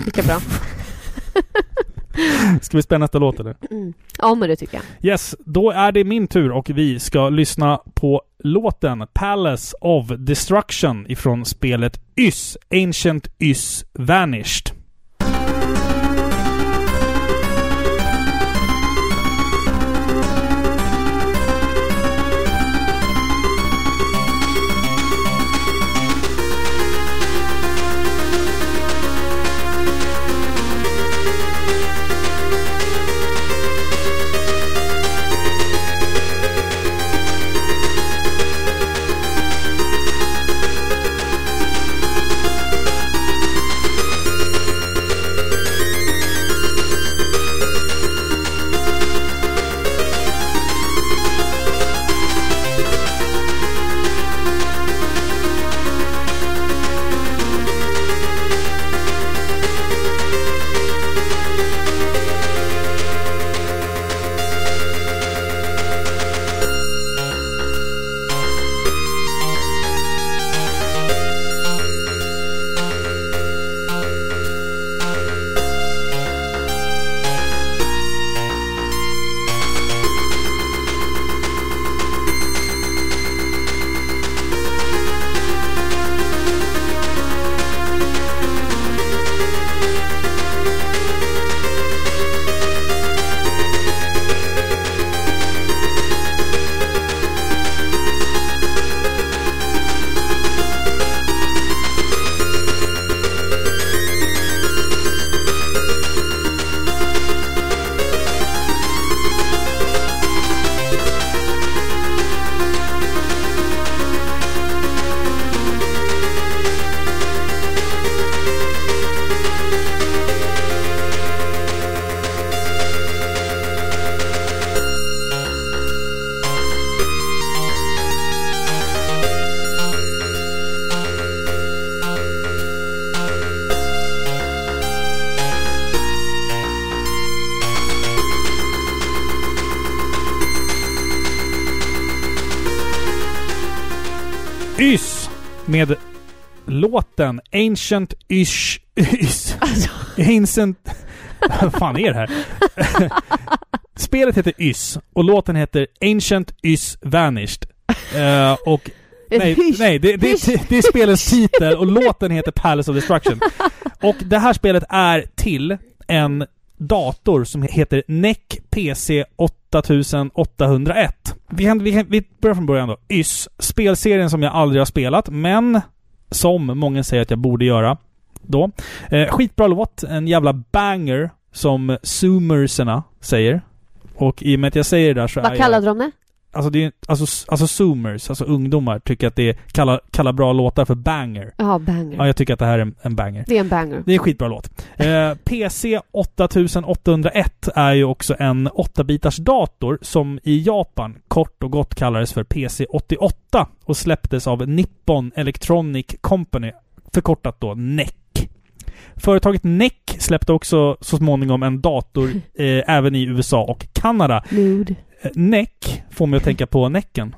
Lika bra. Ska vi spela nästa låt eller? Mm. Ja, men det tycker jag. Yes, då är det min tur och vi ska lyssna på låten Palace of Destruction ifrån spelet Ys, Ancient Ys Vanished. Låten Ancient Ish... Ys. Ancient... Vad fan är det här? Spelet heter Ys och låten heter Ancient Ys Vanished. Eh, och Nej, nej det, det, det, det är spelets titel och låten heter Palace of Destruction. Och det här spelet är till en dator som heter NEC PC 8801. Vi, kan- vi, kan- vi börjar från början då. YS. Spelserien som jag aldrig har spelat, men som många säger att jag borde göra. Då. Eh, skitbra låt. En jävla banger, som zoomerserna säger. Och i och med att jag säger det där så är Vad jag... kallade de det? Alltså, det är, alltså, alltså zoomers, alltså ungdomar, tycker att det är, kallar, kallar bra låtar för banger. Ja, banger. Ja, jag tycker att det här är en, en banger. Det är en banger. Det är en skitbra låt. Eh, PC 8801 är ju också en 8-bitars dator som i Japan kort och gott kallades för PC 88 och släpptes av Nippon Electronic Company, förkortat då NEC. Företaget NEC släppte också så småningom en dator eh, även i USA och Kanada. Nude. NEC får mig att tänka på Näcken.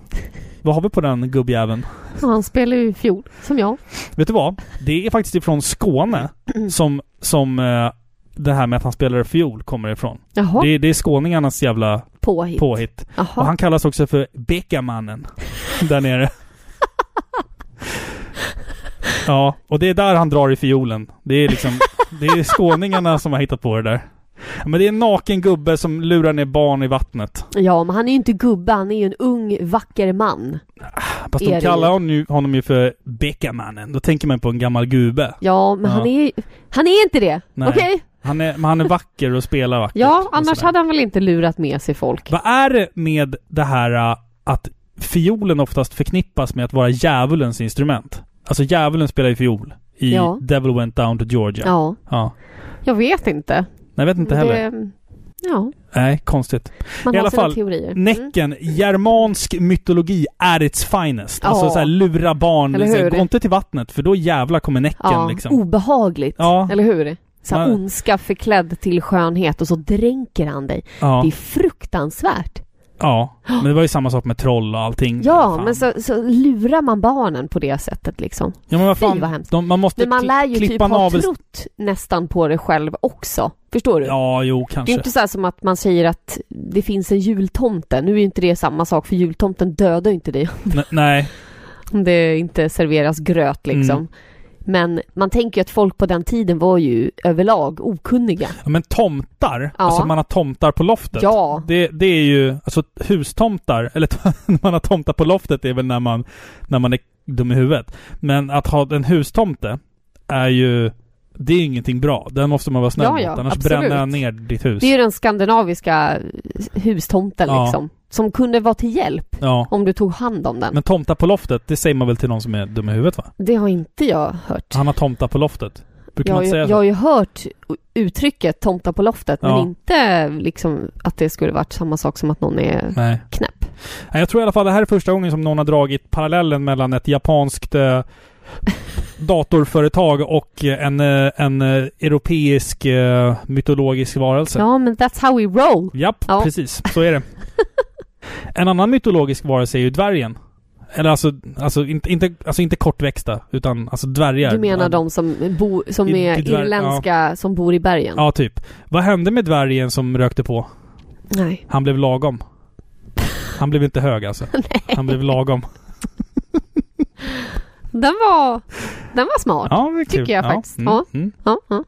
Vad har vi på den gubbjäveln? Han spelar ju fiol, som jag. Vet du vad? Det är faktiskt ifrån Skåne som, som eh, det här med att han spelar fiol kommer ifrån. Jaha, Det, det är skåningarnas jävla påhitt. påhitt. Och han kallas också för Bekamannen. där nere. Ja, och det är där han drar i fiolen. Det är liksom, det är skåningarna som har hittat på det där. Men det är en naken gubbe som lurar ner barn i vattnet. Ja, men han är ju inte gubbe, han är ju en ung, vacker man. Fast Är de kallar honom ju, honom ju för Bekamannen. Då tänker man på en gammal gubbe. Ja, men Ja. han är Han är inte det! Okej? Han är, men han är vacker och spelar vackert. Ja, annars hade han väl inte lurat med sig folk. Vad är det med det här äh, att fiolen oftast förknippas med att vara djävulens instrument? Alltså djävulen spelar ju fiol i Ja. Devil Went Down to Georgia. Ja, Ja. jag vet inte. Nej, vet inte heller. Det, ja, Nej, konstigt. man I alla fall, teorier. Mm. Näcken, germansk mytologi är its finest. Alltså Ja. såhär lura barn. Liksom? Gå inte till vattnet för då jävlar kommer Näcken Ja, liksom. obehagligt. Ja. Eller hur? Så här Ja. ondska förklädd till skönhet och så dränker han dig. Ja. Det är fruktansvärt. Ja, men det var ju samma sak med troll och allting. Ja, Fan. men så, så lurar man barnen på det sättet liksom. Ja, men vad Fy, fan. vad hemskt. de, man måste Men man lär ju typ ha trott nästan på det själv också. Förstår du? Ja, jo, Det är kanske. inte så här som att man säger att det finns en jultomte. Nu är ju inte det samma sak för jultomten dödar ju inte dig nej. om det inte serveras gröt liksom. Mm. Men man tänker ju att folk på den tiden var ju överlag okunniga. Ja, men tomtar, Ja. alltså man har tomtar på loftet. Ja. Det, det är ju, alltså hustomtar, eller man har tomtar på loftet är väl när man, när man är dum i huvudet. Men att ha en hustomte är ju, det är ingenting bra. Den måste man vara snäll Ja, mot, ja, annars absolut. bränner jag ner ditt hus. Det är ju den skandinaviska hustomten Ja. liksom. Som kunde vara till hjälp Ja. om du tog hand om den. Men tomtar på loftet, det säger man väl till någon som är dum i huvudet va? Det har inte jag hört. Han har tomtar på loftet. Brukar Jag, man säga jag har så? ju hört uttrycket tomta på loftet men Ja. inte liksom att det skulle varit samma sak som att någon är Nej. knäpp. Jag tror i alla fall det här är första gången som någon har dragit parallellen mellan ett japanskt eh, datorföretag och eh, en, eh, en eh, europeisk mytologisk varelse. Ja men that's how we roll. Japp, Ja. precis. Så är det. en annan mytologisk varelse är ju dvärgen. Eller alltså, alltså, inte, inte, alltså inte kortväxta, utan alltså dvärgar. Du menar de som, bo, som I- är dvärg- irländska som bor i bergen? Ja, typ. Vad hände med dvärgen som rökte på? Nej. Han blev lagom. Han blev inte hög alltså. Han blev lagom. Den var, den var smart. Ja, det kul. Tycker jag ja. faktiskt. Mm, Ja. Mm. Ja, ja.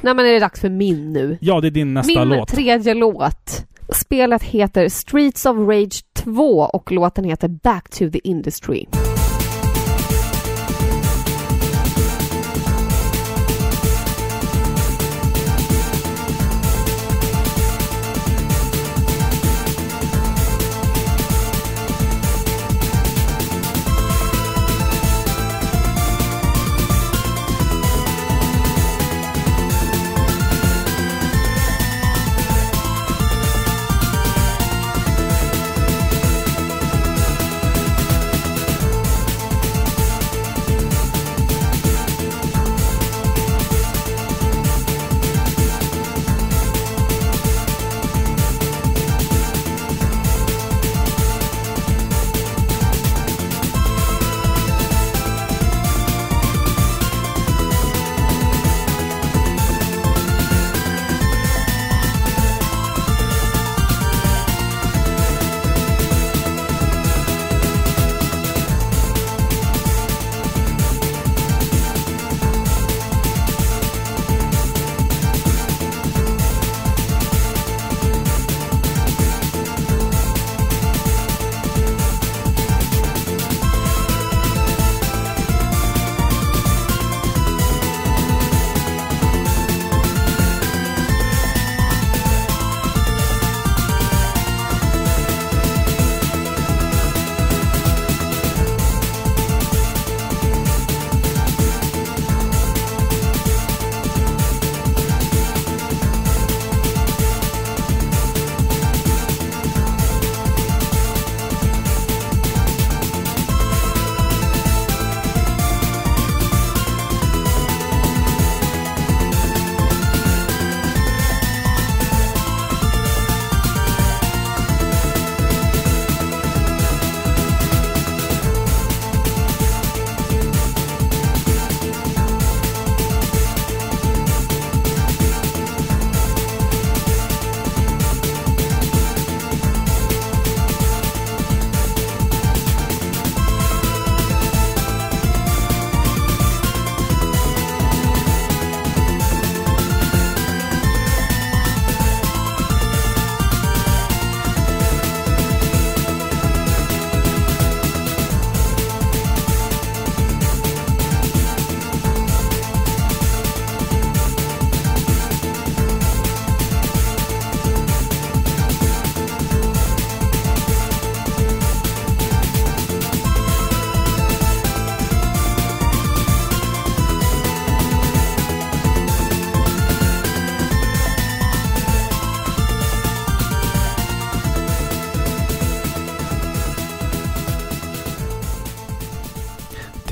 Nej men är det dags för min nu? ja, det är din nästa min låt. tredje låt. Spelet heter Streets of Rage 2 och låten heter Back to the Industry.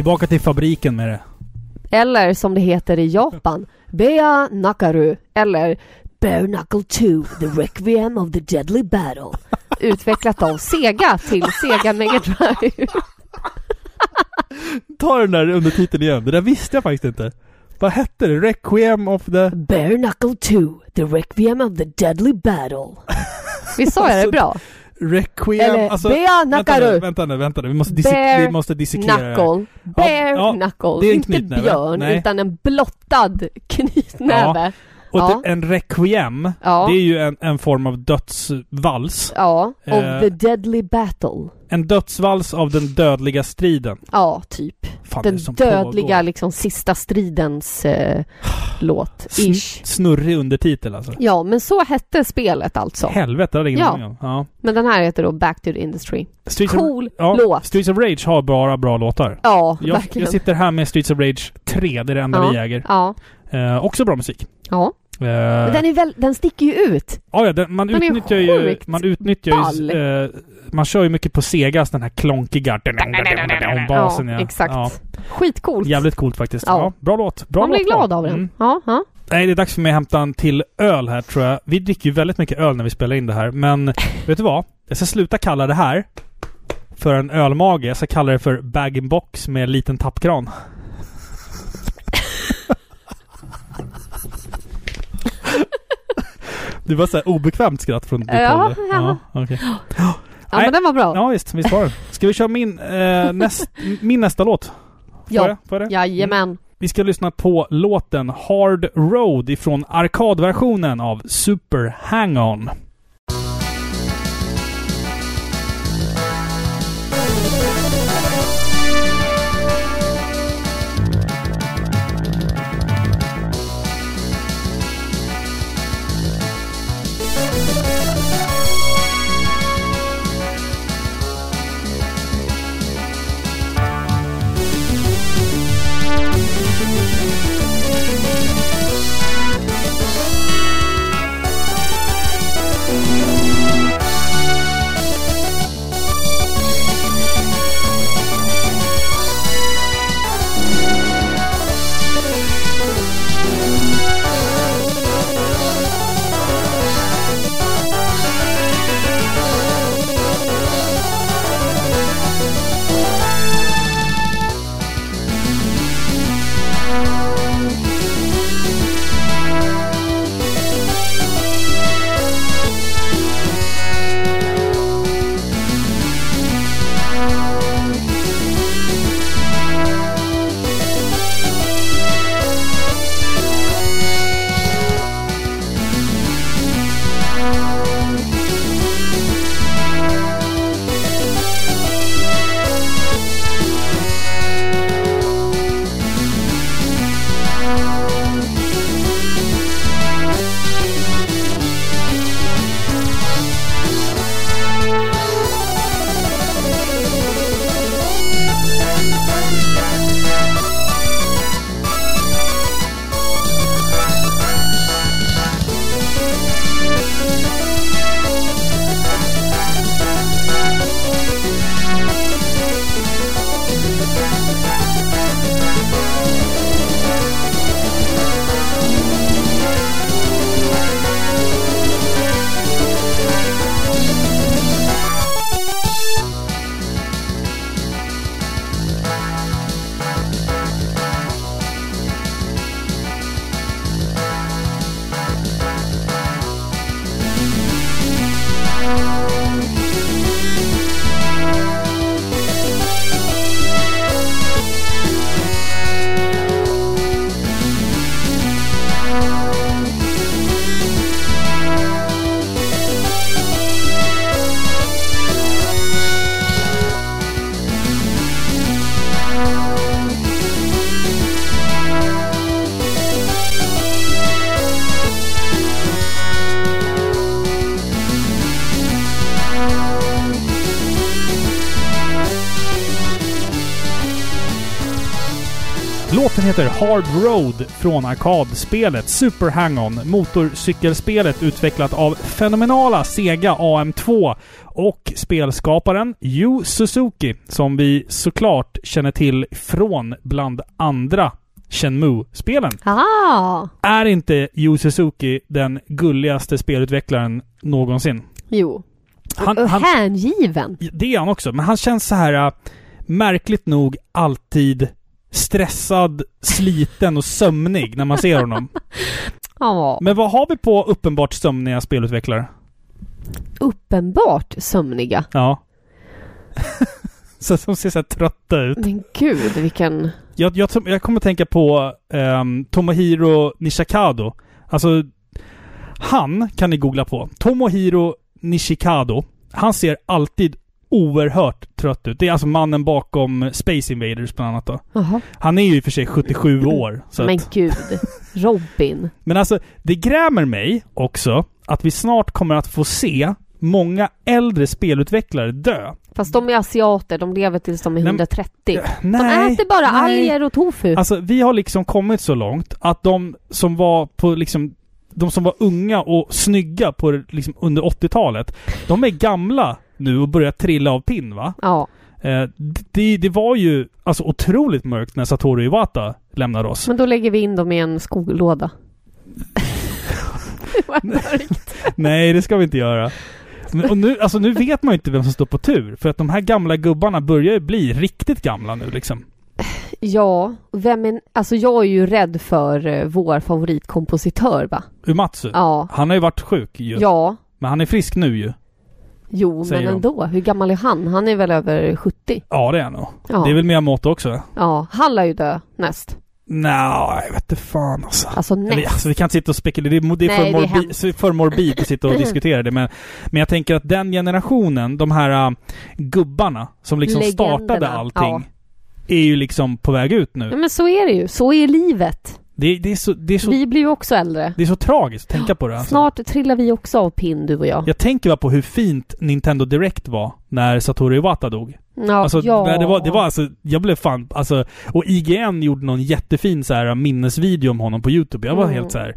Tillbaka till fabriken med det. Eller som det heter i Japan, Bea Nakaru eller Bare Knuckle 2, The Requiem of the Deadly Battle. utvecklat av Sega till Sega Mega Drive. Ta den där undertiteln igen. Det där visste jag faktiskt inte. Vad hette det? Requiem of the... Bare Knuckle 2, The Requiem of the Deadly Battle. Visst sa jag det bra? Requiem... Eller alltså, Bea Nakaru. vänta nu, vänta nu. Vi måste, disek- Bear vi måste dissekera. Knuckle. Bare ja, Knuckle. det är en Inte björn, Nej. utan en blottad knytnäve. Och Ja. det- en requiem, Ja. det är ju en, en form av dödsvals. Ja, of Eh. the Deadly Battle. En dödsvals av den dödliga striden. Ja, typ. Fan, Den dödliga, pågår. liksom sista stridens eh, låt. Ish. snurrig undertitel alltså. Ja, men så hette spelet alltså. Helvete, det hade ingen Ja. om. Ja. Men den här heter då Back to the Industry. Streets Cool of, ja, låt. Streets of Rage har bara bra låtar. Ja, Jag, verkligen. jag sitter här med Streets of Rage 3, det är det enda ja. vi äger. Ja, Eh, också bra musik. ja. Eh, Men den, är väl, den sticker ju ut. ja, ja, den, man den utnyttjar ju... Man utnyttjar ju... Eh, man kör ju mycket på Segas, den här klonkiga basen. ja, Ja, exakt. Ja, Skitcoolt. jävligt coolt faktiskt. Ja. Ja. bra låt. Bra Man blir glad av den. Mm. Ja, ja. Nej, det är dags för mig att hämta en till öl här tror jag. Vi dricker ju väldigt mycket öl när vi spelar in det här, men vet du vad? Jag ska sluta kalla det här för en ölmage. Jag ska kalla det för bag-in-box med liten tappkran. Det var så här obekvämt skratt från ditt Ja, håll. ja. Ja, okej. ja Nej. men den var bra. ja, visst. Visst var det. Ska vi köra min, eh, näst, min nästa låt? Får Ja. jag? Får jag det? Jajamän. Vi ska lyssna på låten Hard Road ifrån arkadversionen av Super Hang-On. Låten heter Hard Road från arkadspelet Super Hang-On, motorcykelspelet utvecklat av fenomenala Sega AM2 och spelskaparen Yu Suzuki, som vi såklart känner till från bland andra Shenmue-spelen. Ah, Är inte Yu Suzuki den gulligaste spelutvecklaren någonsin? jo. Han, Och hängiven. det är han också, men han känns så här äh, märkligt nog alltid stressad, sliten och sömnig när man ser honom. Ja, Men vad har vi på uppenbart sömniga spelutvecklare? uppenbart sömniga. Ja. så som ser så här trötta ut. Men gud, vilken... Jag, jag, jag kommer att tänka på um, Tomohiro Nishikado. Alltså, han kan ni googla på. Tomohiro Nishikado. Han ser alltid oerhört trött ut. Det är alltså mannen bakom Space Invaders bland annat då. Jaha. Han är ju i och för sig 77 år. Men att, gud. Robin. men alltså, det grämer mig också att vi snart kommer att få se många äldre spelutvecklare dö. Fast de är asiater, de lever tills de är Nej, 130. De äter bara nej. alger och tofu. Alltså vi har liksom kommit så långt att de som var på liksom de som var unga och snygga på liksom under 80-talet, de är gamla nu och börjar trilla av pinn va? Ja. Eh, det, det var ju alltså otroligt mörkt när Satoru Iwata lämnade oss. Men då lägger vi in dem i en skoglåda. det var mörkt. Nej, det ska vi inte göra. Och nu, alltså, nu vet man ju inte vem som står på tur. För att de här gamla gubbarna börjar ju bli riktigt gamla nu liksom. Ja, vem är... Alltså jag är ju rädd för eh, vår favoritkompositör va? Umatsu. Ja. Han har ju varit sjuk ju. Ja. Men han är frisk nu ju. Jo, men de. ändå. Hur gammal är han? Han är väl över 70? Ja, det är han nog. Ja. Det är väl Miyamoto också? Ja, han lär ju dö näst. Nej, jag vet inte fan alltså. Alltså Eller, alltså vi kan inte sitta och spekulera. Det är, det är, Nej, för, det är morbi, hemskt. för morbid att sitta och diskutera det. Men, men jag tänker att den generationen, de här äh, gubbarna som liksom Legenderna, startade allting, ja. är ju liksom på väg ut Ja, nu. men så är det ju. Så är livet. Det, det, är så, det, är så, Vi blir ju också äldre. det är så tragiskt att tänka på det. Alltså. Snart trillar vi också av pinn, du och jag. Jag tänker bara på hur fint Nintendo Direct var när Satoru Iwata dog. Ja, Alltså, ja. det, var, det var alltså, jag blev fan, alltså, och IGN gjorde någon jättefin så här minnesvideo om honom på YouTube. Jag var Mm. helt så här.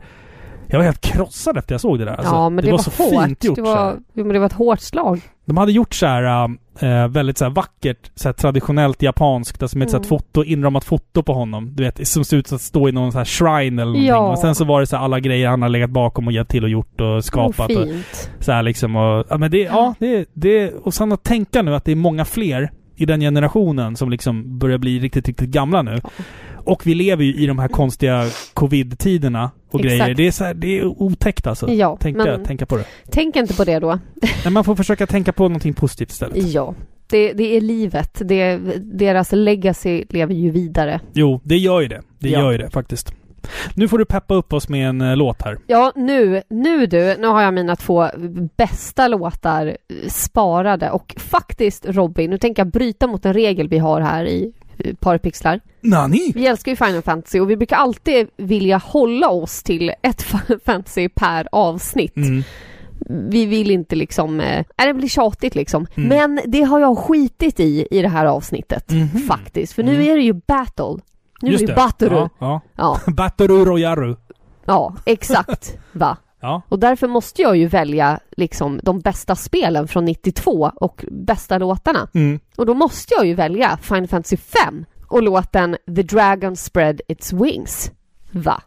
Jag var helt krossad efter jag såg det där. Alltså, ja, men det, var, var, så hårt. fint gjort. det, så var, jo, men det var ett hårt slag. De hade gjort så här äh, väldigt så här vackert, så här traditionellt japanskt, alltså med ett så här Mm. foto, inramat foto på honom. Du vet, som ser ut att stå i någon så här shrine eller någonting. Ja. Och sen så var det så här alla grejer han har legat bakom och hjälpt till och gjort och skapat. Oh, och, fint. så här liksom och, ja men det, ja, det, det, och sen att tänka nu att det är många fler i den generationen som liksom börjar bli riktigt, riktigt gamla nu. Och vi lever ju i de här konstiga covid-tiderna och Exakt. grejer. Det är så här, det är otäckt alltså. Ja, tänka, men- tänka på det. Tänk inte på det då. Men man får försöka tänka på någonting positivt istället. Ja. Det, det är livet. Det, deras legacy lever ju vidare. Jo, det gör ju det. Det Ja. gör ju det faktiskt. Nu får du peppa upp oss med en eh, låt här. Ja, nu, nu du, nu har jag mina två bästa låtar eh, sparade och faktiskt Robin, nu tänker jag bryta mot en regel vi har här i eh, Parpixlar. Nani? Vi älskar ju Final Fantasy och vi brukar alltid vilja hålla oss till ett Final Fantasy per avsnitt. Mm. Vi vill inte liksom, äh, det blir tjatigt liksom. Mm. Men det har jag skitit i i det här avsnittet Mhm. faktiskt. För nu Mm. är det ju battle. Nu Just är det. Batoru. Ja, ja. Ja, Batoru Royaru. ja, exakt. Va? Ja. Och därför måste jag ju välja liksom de bästa spelen från 92 och bästa låtarna. Mm. Och då måste jag ju välja Final Fantasy 5 och låten The Dragon Spread Its Wings. Va?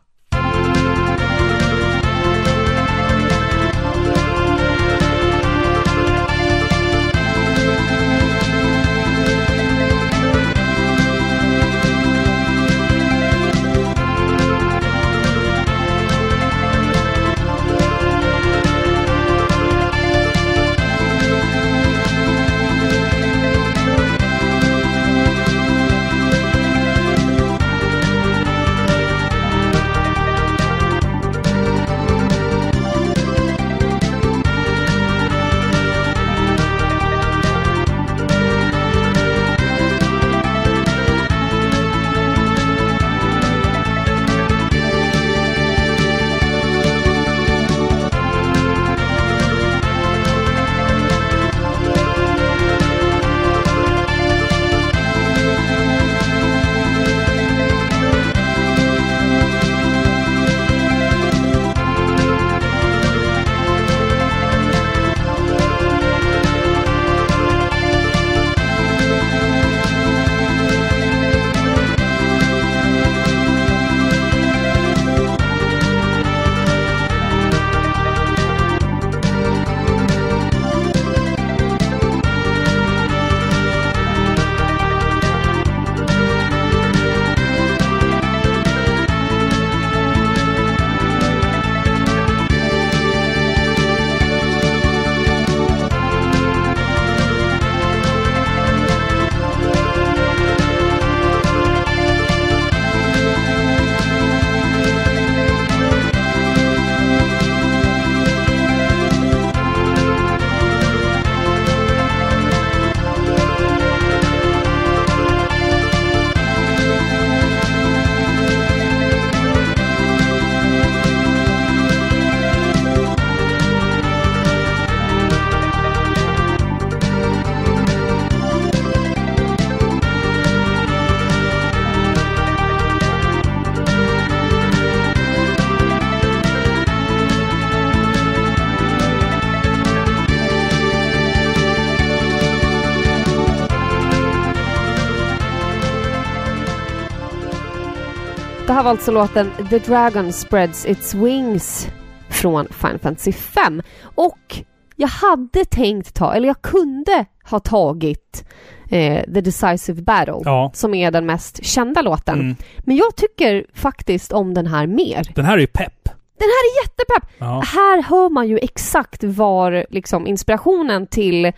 Här var alltså låten The Dragon Spreads Its Wings från Final Fantasy 5. Och jag hade tänkt ta, eller jag kunde ha tagit eh, The Decisive Battle, Ja. som är den mest kända låten. Mm. Men jag tycker faktiskt om den här mer. Den här är ju pepp. Den här är jättepepp! Ja. Här hör man ju exakt var liksom, inspirationen till eh,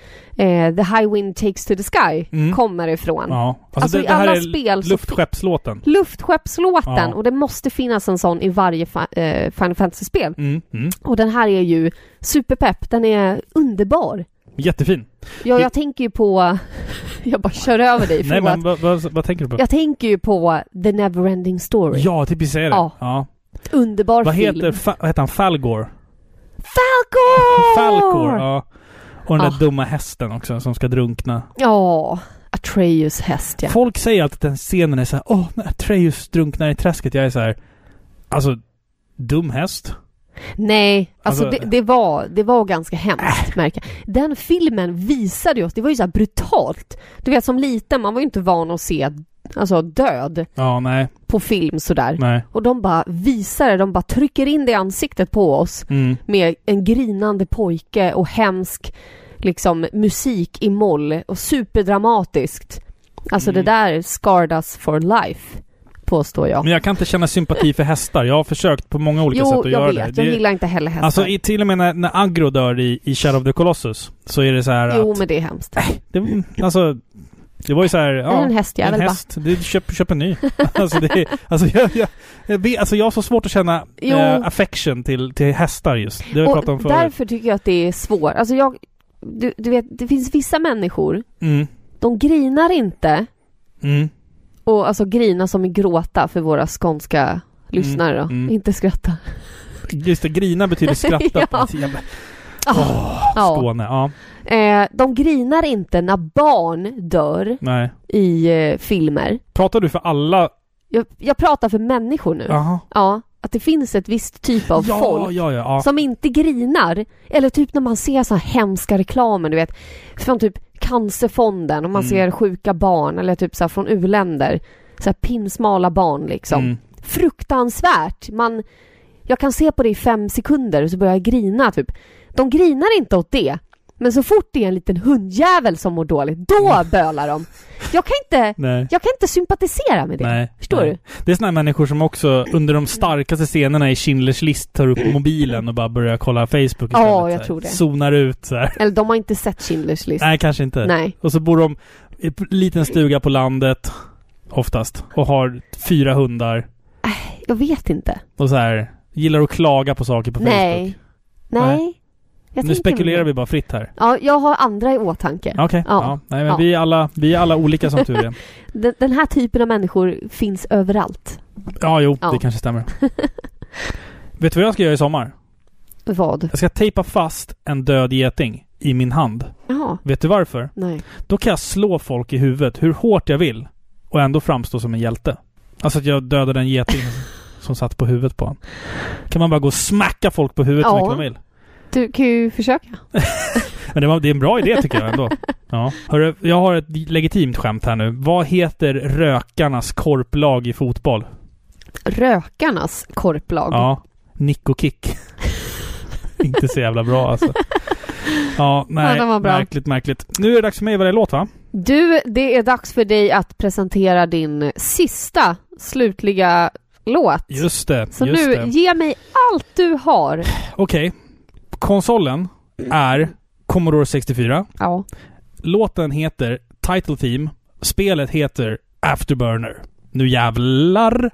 The High Wind Takes to the Sky Mm. kommer ifrån. ja. Alltså, Alltså, det, i det alla spel luftskeppslåten. Luftskeppslåten Ja. och det måste finnas en sån i varje fa- eh, Final Fantasy-spel. Mm. Mm. Och den här är ju superpepp, den är underbar. Jättefin. Ja, jag tänker ju på... jag bara kör över dig, Nej men vad, vad, vad tänker du på? Jag tänker ju på The Neverending Story. Ja, typ säga det. Ja. Ja. Underbar Vad film. heter, fa, vad heter han? Falgor? Falcor! Falcor, ja. Och den där Ah. dumma hästen också som ska drunkna. Ja, Atreus häst ja. Folk säger alltid att den scenen är så här, åh, när Atreus drunknar i träsket. Jag är så här, alltså, dum häst? Nej, alltså, Alltså- det, det, var, det var ganska hemskt märka. Den filmen visade ju oss, det var ju så här brutalt. Du vet som liten, man var ju inte van att se alltså, död Ja, nej, på film sådär. nej. Och de bara visar det, de bara trycker in det i ansiktet på oss Mm. med en grinande pojke och hemsk liksom musik i moll och superdramatiskt. Alltså Mm. det där scarred us for life, påstår jag. Men jag kan inte känna sympati för hästar. Jag har försökt på många olika sätt Jo, att jag göra vet. det. Jag det gillar inte heller hästar. Alltså i, till och med när, när Agro dör i, i Shadow of the Colossus så är det så här jo, att... men det är hemskt. Det, alltså, det var ju så här, Ja, en hästjävel en bara. häst. Du, köp, köp en ny. alltså, det, alltså, jag, jag, jag, alltså jag har så svårt att känna eh, affection till, till hästar just. Det har vi pratat om förut. därför tycker jag att det är svårt. Alltså jag... Du, du vet, det finns vissa människor, Mm, de grinar inte mm. och alltså grina som i gråta för våra skånska lyssnare då. mm. Inte skratta. Just det, grina betyder skratta. Ja. Ah, ja. Skåne, ja. Eh, de grinar inte när barn dör Nej. i eh, filmer. Pratar du för alla? Jag, jag pratar för människor nu. Jaha. Ja, att det finns ett visst typ av ja, folk ja, ja, som inte grinar. Eller typ när man ser så här hemska reklamer, du vet, från typ Cancerfonden och man Mm. ser sjuka barn eller typ så från u-länder. Så här pinsmala barn liksom. Mm. Fruktansvärt! Man, jag kan se på det i fem sekunder och så börjar jag grina typ. De grinar inte åt det. Men så fort det är en liten hundjävel som mår dåligt, då bölar de. Jag kan inte, Nej. jag kan inte sympatisera med det. Nej. Förstår nej. du? Det är här människor som också under de starkaste scenerna i Schindler's list tar upp mobilen och bara börjar kolla Facebook. Ja, så jag tror det. Zonar ut så här. Eller de har inte sett Schindler's list. Nej, kanske inte. Nej. Och så bor de i en liten stuga på landet, oftast, och har fyra hundar. Jag vet inte. Och så här gillar att klaga på saker på Nej. Facebook. Nej. Jag nu spekulerar vi bara fritt här. Ja, jag har andra i åtanke. Okej. Ja. Ja. Nej, men Ja. vi, är alla, vi är alla olika som tur är. Den, den här typen av människor finns överallt. Ja, jo, Ja. det kanske stämmer. Vet du vad jag ska göra i sommar? Vad? Jag ska tejpa fast en död geting i min hand. Jaha, Vet du varför? nej. Då kan jag slå folk i huvudet hur hårt jag vill och ändå framstå som en hjälte. Alltså att jag dödade en geting som satt på huvudet på honom. Kan man bara gå och smacka folk på huvudet Ja. mycket man vill. Du kan ju försöka. Men det, var, det är en bra idé tycker jag ändå. Ja. Hörru, jag har ett legitimt skämt här nu. Vad heter rökarnas korplag i fotboll? Rökarnas korplag. Ja, Nick och Kick. Inte så jävla bra alltså. Ja, nej. den var bra. Märkligt, märkligt. Nu är det dags för mig att välja låt va? Du, det är dags för dig att presentera din sista slutliga låt. Just det. Så just nu, det. ge mig allt du har. Okej. Konsolen är Commodore 64. Ja. Låten heter Title Theme. Spelet heter Afterburner. Nu jävlar!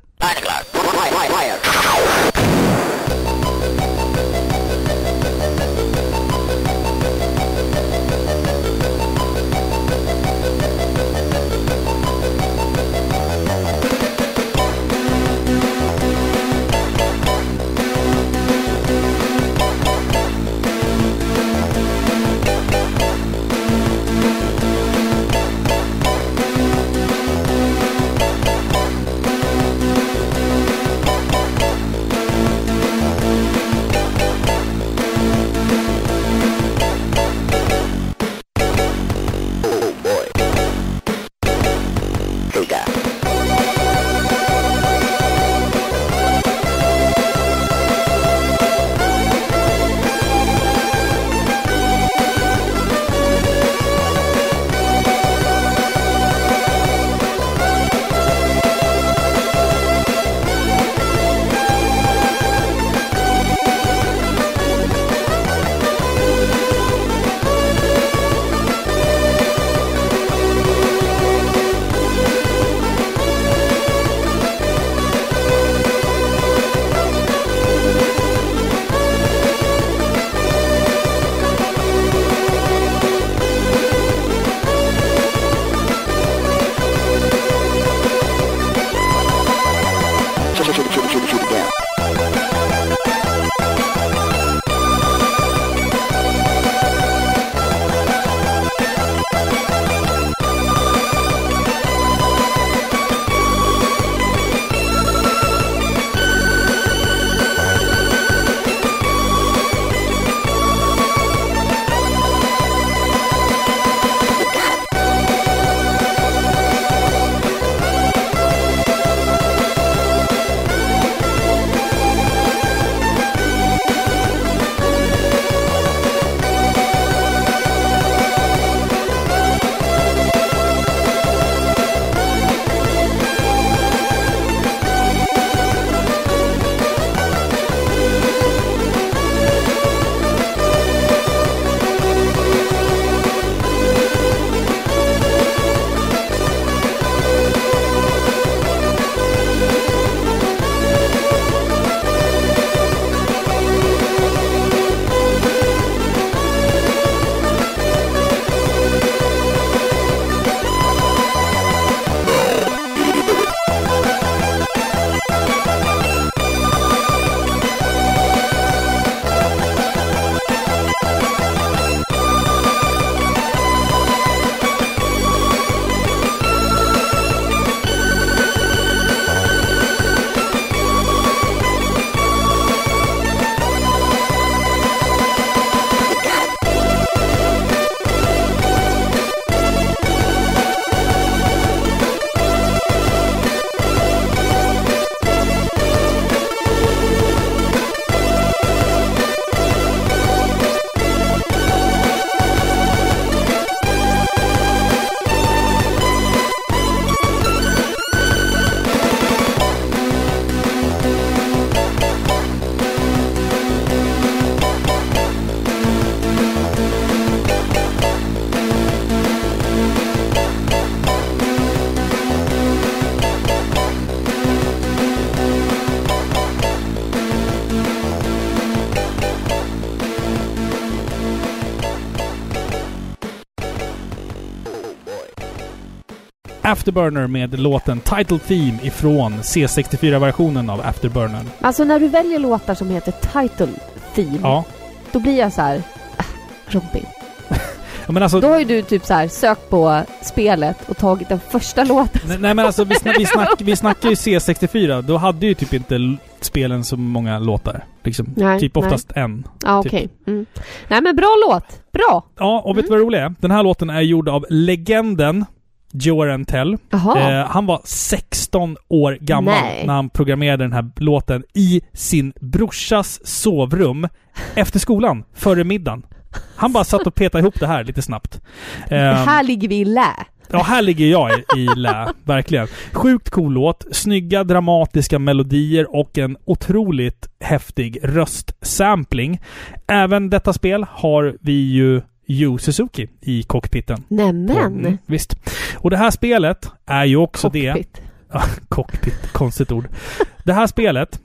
Afterburner med låten Title Theme ifrån C64-versionen av Afterburner. Alltså när du väljer låtar som heter Title Theme, Ja. då blir jag så här... ah, Robin. ja alltså, Då har ju du typ så här sökt på spelet och tagit den första låten. nej, nej men alltså vi, snack, vi, snack, vi snackar ju C64. Då hade ju typ inte spelen så många låtar. Liksom. Nej, typ nej. oftast en. Ja, typ. okej. Mm. Nej men bra låt. Bra. Ja, och vet du vad det roliga är? Den här låten är gjord av legenden Joe Rentell. Jaha. Eh, han var 16 år gammal Nej. när han programmerade den här låten i sin brorsas sovrum efter skolan, före middagen. Han bara satt och petade ihop det här lite snabbt. Eh, här ligger vi i lä. Ja, här ligger jag i, i lä. Verkligen. Sjukt cool låt. Snygga, dramatiska melodier och en otroligt häftig röstsampling. Även detta spel har vi ju Yu Suzuki i cockpiten. Nämen. Mm, visst. Och det här spelet är ju också det... Cockpit. Cockpit, konstigt ord. Det här spelet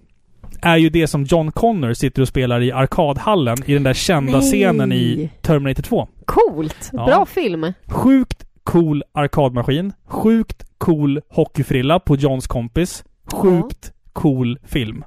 är ju det som John Connor sitter och spelar i arkadhallen i den där kända Nej. scenen i Terminator 2. Coolt. Ja. Bra film. Sjukt cool arkadmaskin. Sjukt cool hockeyfrilla på Johns kompis. Sjukt cool film.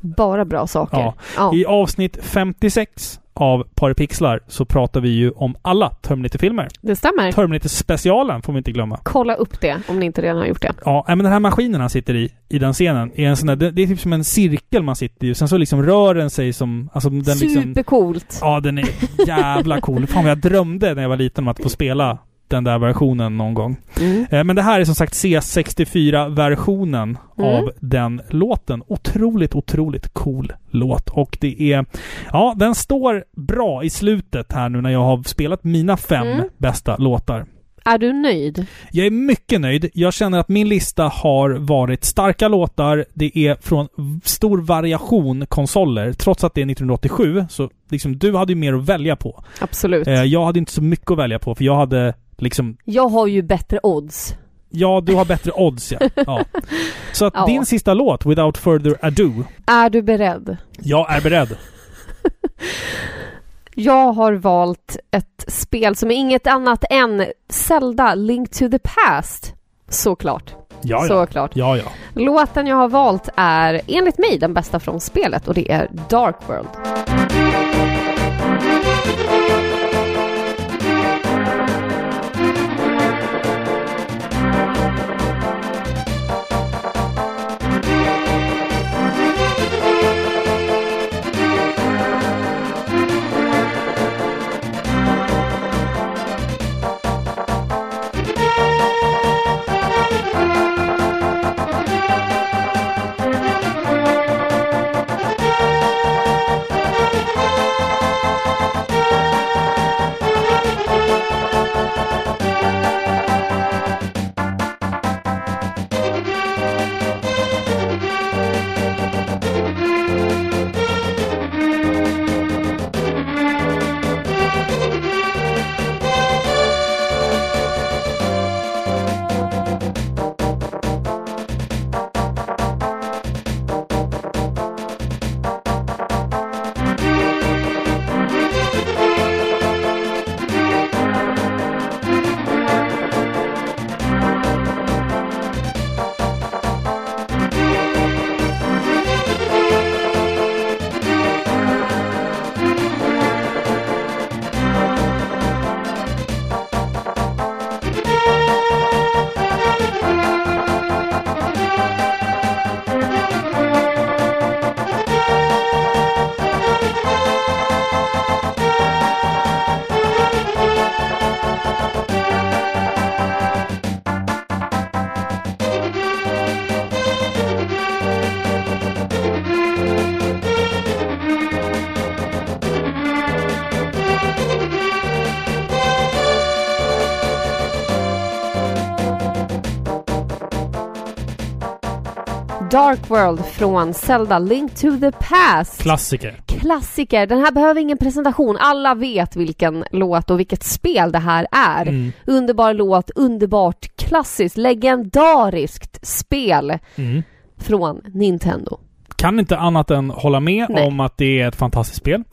Bara bra saker. Ja. Ja. I avsnitt 56 av Paripixlar så pratar vi ju om alla Terminator-filmer. Det stämmer. Terminator-specialen får vi inte glömma. Kolla upp det om ni inte redan har gjort det. Ja, men den här maskinen han sitter i, i den scenen, är en sån där, det, det är typ som en cirkel man sitter i. Sen så liksom rör den sig som... Alltså den liksom... Supercoolt. Ja, den är jävla cool. Fan vad jag drömde när jag var liten om att få spela den där versionen någon gång. Mm. Eh, Men det här är som sagt C64-versionen Mm. av den låten. Otroligt, otroligt cool låt. Och det är... Ja, den står bra i slutet här nu när jag har spelat mina fem Mm. bästa låtar. Är du nöjd? Jag är mycket nöjd. Jag känner att min lista har varit starka låtar. Det är från stor variation konsoler. Trots att det är 1987, så liksom du hade ju mer att välja på. Absolut. Eh, jag hade inte så mycket att välja på, för jag hade liksom... Jag har ju bättre odds. Ja, du har bättre odds ja. ja. Så att Ja. din sista låt, Without Further Ado. Är du beredd? Jag är beredd. Jag har valt ett spel som är inget annat än Zelda Link to the Past. Såklart. Ja, ja. Såklart. Ja, ja. Låten jag har valt är enligt mig den bästa från spelet och det är Dark World. Dark World från Zelda Link to the Past. Klassiker. Klassiker. Den här behöver ingen presentation. Alla vet vilken låt och vilket spel det här är. Mm. Underbar låt, underbart klassiskt, legendariskt spel Mm. från Nintendo. Kan inte annat än hålla med Nej. om att det är ett fantastiskt spel.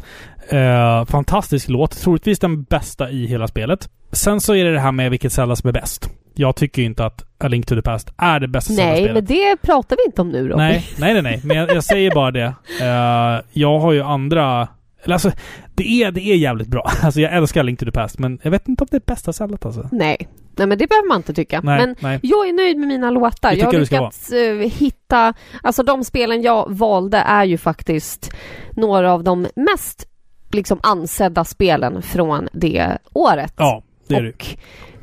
Eh, fantastisk låt. Troligtvis den bästa i hela spelet. Sen så är det det här med vilket Zelda som är bäst. Jag tycker inte att A Link to the Past är det bästa Nej, men det pratar vi inte om nu Robin. Nej, nej, nej, nej. Men jag, jag säger bara det. Eh, jag har ju andra... Eller alltså, det är, det är jävligt bra. Alltså jag älskar Link to the Past, men jag vet inte om det är bästa Zeldat alltså. Nej. Nej, men det behöver man inte tycka. Nej, men nej. jag är nöjd med mina låtar. Det Jag har lyckats eh, hitta... Alltså de spelen jag valde är ju faktiskt några av de mest liksom ansedda spelen från det året. Ja, det är det. Och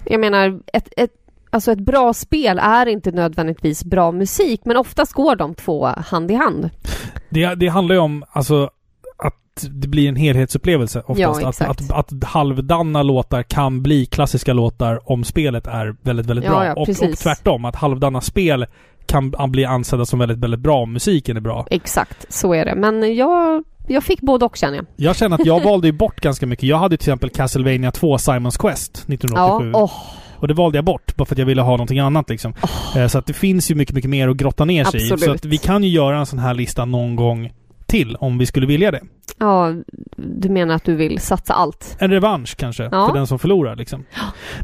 jag menar, ett, ett, alltså ett bra spel är inte nödvändigtvis bra musik, men oftast går de två hand i hand. det. Det handlar ju om alltså att det blir en helhetsupplevelse oftast. Ja, att, att, att halvdanna låtar kan bli klassiska låtar om spelet är väldigt, väldigt Ja, bra. ja, och, och tvärtom, att halvdanna spel kan bli ansedda som väldigt, väldigt bra om musiken är bra. Exakt, så är det. Men jag, jag fick både och känner jag. Jag känner att jag valde ju bort ganska mycket. Jag hade till exempel Castlevania 2 Simons Quest 1987. Ja, åh, Och det valde jag bort bara för att jag ville ha någonting annat liksom. Eh, Så att det finns ju mycket, mycket mer att grotta ner sig i. Absolut. Så att vi kan ju göra en sån här lista någon gång till om vi skulle vilja det. ja, du menar att du vill satsa allt? En revansch kanske Ja. för den som förlorar liksom.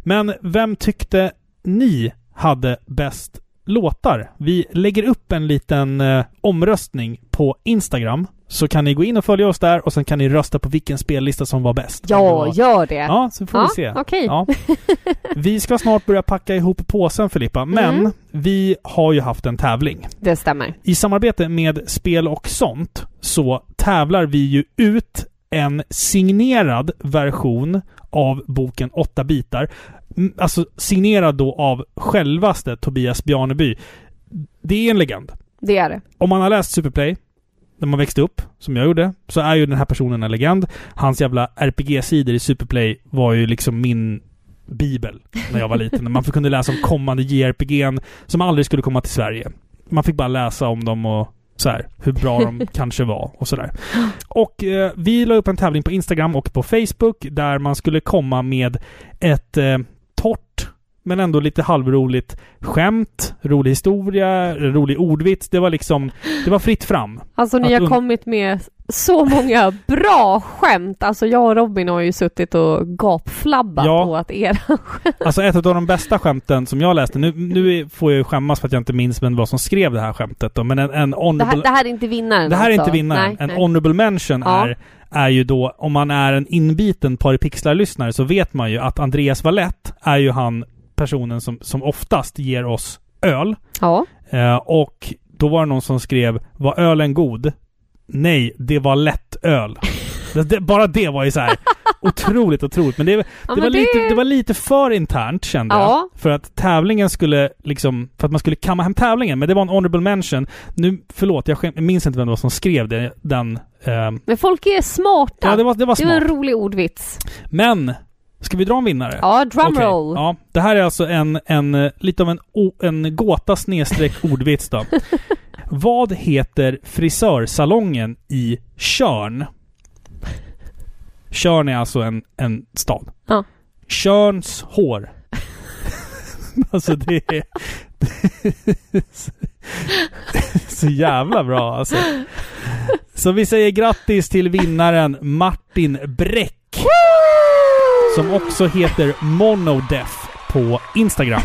Men vem tyckte ni hade bäst låtar? Vi lägger upp en liten eh, omröstning på Instagram. Så kan ni gå in och följa oss där och sen kan ni rösta på vilken spellista som var bäst. Ja, var- gör det! Ja, så får Ja, vi se. okej. Ja. Vi ska snart börja packa ihop påsen Filippa, men Mm. vi har ju haft en tävling. Det stämmer. I samarbete med Spel och sånt så tävlar vi ju ut en signerad version av boken 8 bitar. Alltså signerad då av självaste Tobias Bjarneby. Det är en legend. Det är det. Om man har läst Superplay, när man växte upp, som jag gjorde, så är ju den här personen en legend. Hans jävla RPG-sidor i Superplay var ju liksom min bibel när jag var liten. Man kunde läsa om kommande JRPG'n som aldrig skulle komma till Sverige. Man fick bara läsa om dem och så här, hur bra de kanske var och sådär. Och eh, vi la upp en tävling på Instagram och på Facebook där man skulle komma med ett eh, men ändå lite halvroligt skämt, rolig historia, rolig ordvits. Det var liksom, det var fritt fram. Alltså ni har kommit med så många bra skämt. Alltså jag och Robin har ju suttit och gapflabbat Ja. på att era... Alltså ett av de bästa skämten som jag läste, nu, nu får jag ju skämmas för att jag inte minns vem det var som skrev det här skämtet då, men en, en Det honorable... här, det här är inte vinnaren Det här är alltså. inte vinnaren. Nej, en nej. honorable mention Ja. är, är ju då, om man är en inbiten Paripixlar-lyssnare så vet man ju att Andreas Wallett är ju han personen som, som oftast ger oss öl. Ja. Eh, och då var det någon som skrev Var ölen god? Nej, det var lätt öl. det, det, bara det var ju så här otroligt, otroligt. Men det, det, Ja, var men lite, det var lite för internt kände Ja. jag. För att tävlingen skulle liksom, för att man skulle kamma hem tävlingen. Men det var en honorable mention. Nu, förlåt, jag, skäm, jag minns inte vem det var som skrev det, den. ehm, Men folk är smarta. ja, det var, det var det var en smart. rolig ordvits. Men, ska vi dra en vinnare? Ja, drumroll. Ja, det här är alltså en, en eh, lite av en, en gåta snedstreck ordvits då. Vad heter frisörsalongen i Tjörn? Tjörn är alltså en, en stad. Ja. Tjörns hår. alltså det är... det är så, så jävla bra alltså. Så vi säger grattis till vinnaren Martin Bräck. Som också heter Monodef på Instagram.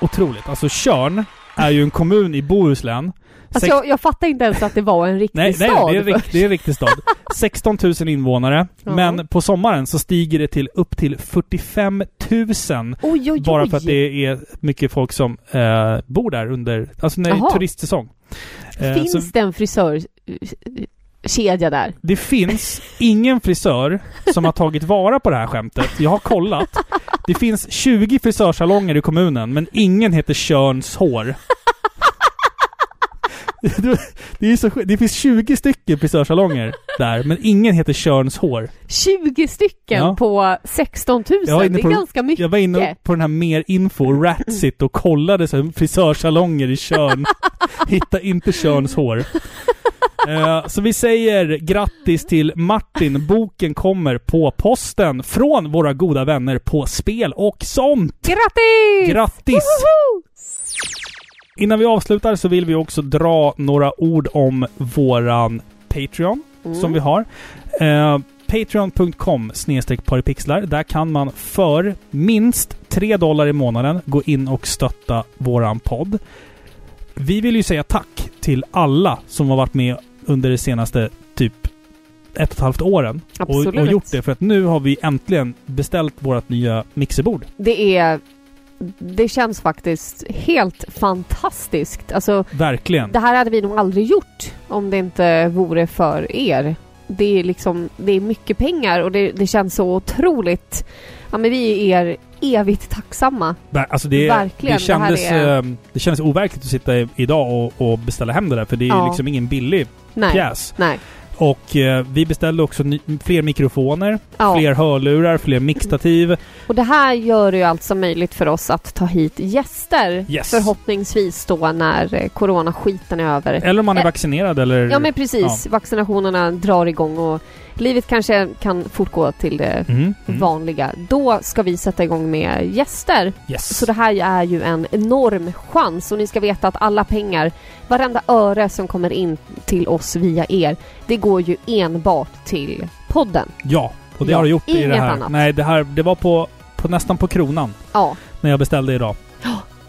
Otroligt. Alltså Tjörn är ju en kommun i Bohuslän. Alltså jag, jag fattar inte ens att det var en riktig Nej, nej, stad. det är, rikt, det är en riktig stad. 16 000 invånare. Ja. Men på sommaren så stiger det till upp till 45 000. Oj, oj. Bara för att det är mycket folk som eh, bor där under, alltså när det är turistsäsong. Eh, Finns så det en frisörkedja där? det finns ingen frisör som har tagit vara på det här skämtet. Jag har kollat. Det finns 20 frisörsalonger i kommunen, men ingen heter Tjörns hår. Det, är så, det finns 20 stycken frisörsalonger där, men ingen heter Tjörns hår. 20 stycken Ja. på 16 000. Jag var Det är på- ganska mycket. Jag var inne på den här mer info, Ratsit, och kollade så frisörsalonger i Tjörn. Hitta inte Tjörns hår. Eh, så vi säger grattis till Martin. Boken kommer på posten från våra goda vänner på Spel och sånt. Grattis! Grattis! Woho! Innan vi avslutar så vill vi också dra några ord om våran Patreon Mm. som vi har. Eh, Patreon.com paripixlar. Där kan man för minst 3 dollar i månaden gå in och stötta våran podd. Vi vill ju säga tack till alla som har varit med under de senaste typ ett och ett halvt åren. Och, och gjort det för att nu har vi äntligen beställt vårt nya mixerbord. Det är... Det känns faktiskt helt fantastiskt. Alltså, Verkligen. det här hade vi nog aldrig gjort om det inte vore för er. Det är liksom, det är mycket pengar och det, det känns så otroligt... Ja men vi är er evigt tacksamma. Alltså det, Verkligen, det, kändes, det är- eh, det kändes overkligt att sitta i, idag och, och beställa hem det där. För det är Ja. liksom ingen billig Nej. pjäs. Nej. Och eh, vi beställde också ny, fler mikrofoner, Ja. fler hörlurar, fler mixtativ. Och det här gör det ju alltså möjligt för oss att ta hit gäster. Yes. Förhoppningsvis då när eh, coronaskiten är över. Eller om man är Eh, vaccinerad eller... Ja men precis. Vaccinationerna drar igång och livet kanske kan fortgå till det Mm, mm. vanliga. Då ska vi sätta igång med gäster. Yes. Så det här är ju en enorm chans och ni ska veta att alla pengar, varenda öre som kommer in till oss via er, det går ju enbart till podden. Ja, och det Ja, har det gjort i det här. annat. Nej, det här det var på, på nästan på kronan Ja, när jag beställde idag.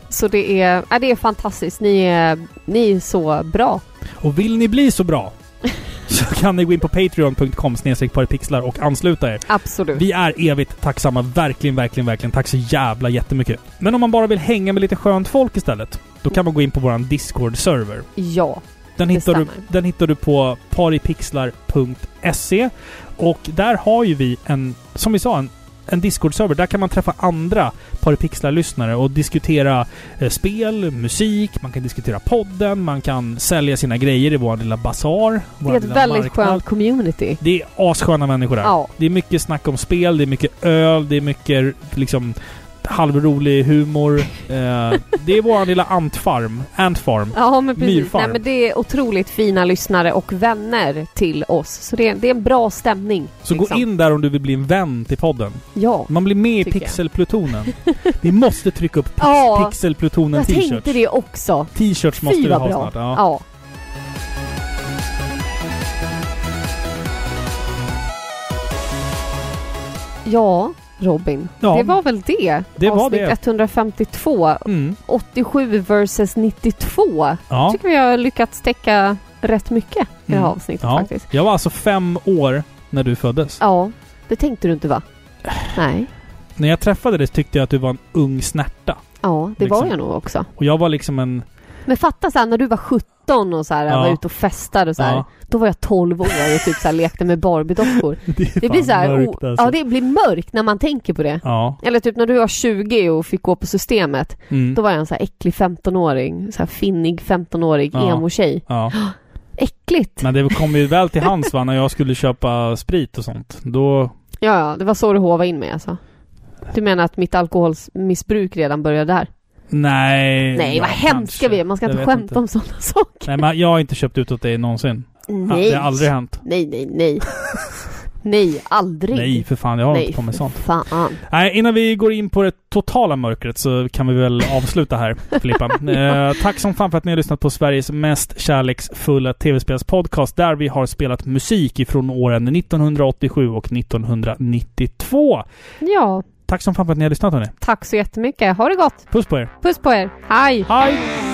så det är, ja, det är fantastiskt. Ni är, ni är så bra. Och vill ni bli så bra så kan ni gå in på patreon.com paripixlar och ansluta er. Absolut. Vi är evigt tacksamma. Verkligen, verkligen, verkligen. Tack så jävla jättemycket. Men om man bara vill hänga med lite skönt folk istället, då kan man gå in på våran Discord-server. Ja, Den hittar, du, den hittar du på paripixlar.se. Och där har ju vi en, som vi sa, en, en Discord-server. Där kan man träffa andra Paripixlar-lyssnare och diskutera eh, spel, musik, man kan diskutera podden, man kan sälja sina grejer i vår lilla basar. det är ett väldigt marknad. skönt community. Det är assköna människor där. Ja. Det är mycket snack om spel, det är mycket öl, det är mycket liksom halvrolig humor. Eh, det är vår lilla antfarm. Antfarm. Ja men precis. Myrfarm. Nej, men det är otroligt fina lyssnare och vänner till oss. Så det, det är en bra stämning. Så liksom. gå in där om du vill bli en vän till podden. Ja. Man blir med i jag. Pixelplutonen. vi måste trycka upp Ja, Pixelplutonen Jag t-shirts. tänkte det också. T-shirts måste vi ha bra. snart. Ja. ja. Ja, Robin. Ja. Det var väl det. Det var Avsnitt det. 152. Mm. 87 versus 92. Ja. tycker vi har lyckats täcka rätt mycket i det här Mm. avsnittet ja. faktiskt. Jag var alltså fem år när du föddes. Ja, det tänkte du inte va? Nej. När jag träffade dig tyckte jag att du var en ung snärta. Ja, det Liksom. var jag nog också. Och jag var liksom en... Men fatta så här, när du var 17 och så här, Ja. var ute och festade och så här. Ja. Då var jag 12 år och typ så här, lekte med Barbie-dockor. Det, Det blir så här, mörkt alltså. ja det blir mörkt när man tänker på det. Ja. Eller typ när du var 20 och fick gå på systemet. Mm. Då var jag en så här äcklig 15-åring. Så här finnig 15-årig Ja. emo-tjej. ja. Äckligt! Men det kom ju väl till hands va, när jag skulle köpa sprit och sånt. Då... Ja, ja, det var så du håvade in mig alltså. Du menar att mitt alkoholmissbruk redan började där? Nej... Nej, ja, vad hemska vi är. Man ska inte skämta om sådana saker. Nej, men jag har inte köpt ut åt dig någonsin. Nej. Det har aldrig hänt. Nej, nej, nej. nej, aldrig. Nej, för fan. Jag har nej, inte på med sånt. fan. Nej, innan vi går in på det totala mörkret så kan vi väl avsluta här, Filippa. eh, tack som fan för att ni har lyssnat på Sveriges mest kärleksfulla tv-spelspodcast där vi har spelat musik ifrån åren 1987 och 1992. Ja, Tack som fan för att ni har lyssnat hörni. tack så jättemycket. Ha det gott. Puss på er. Puss på er. Hej! Hej!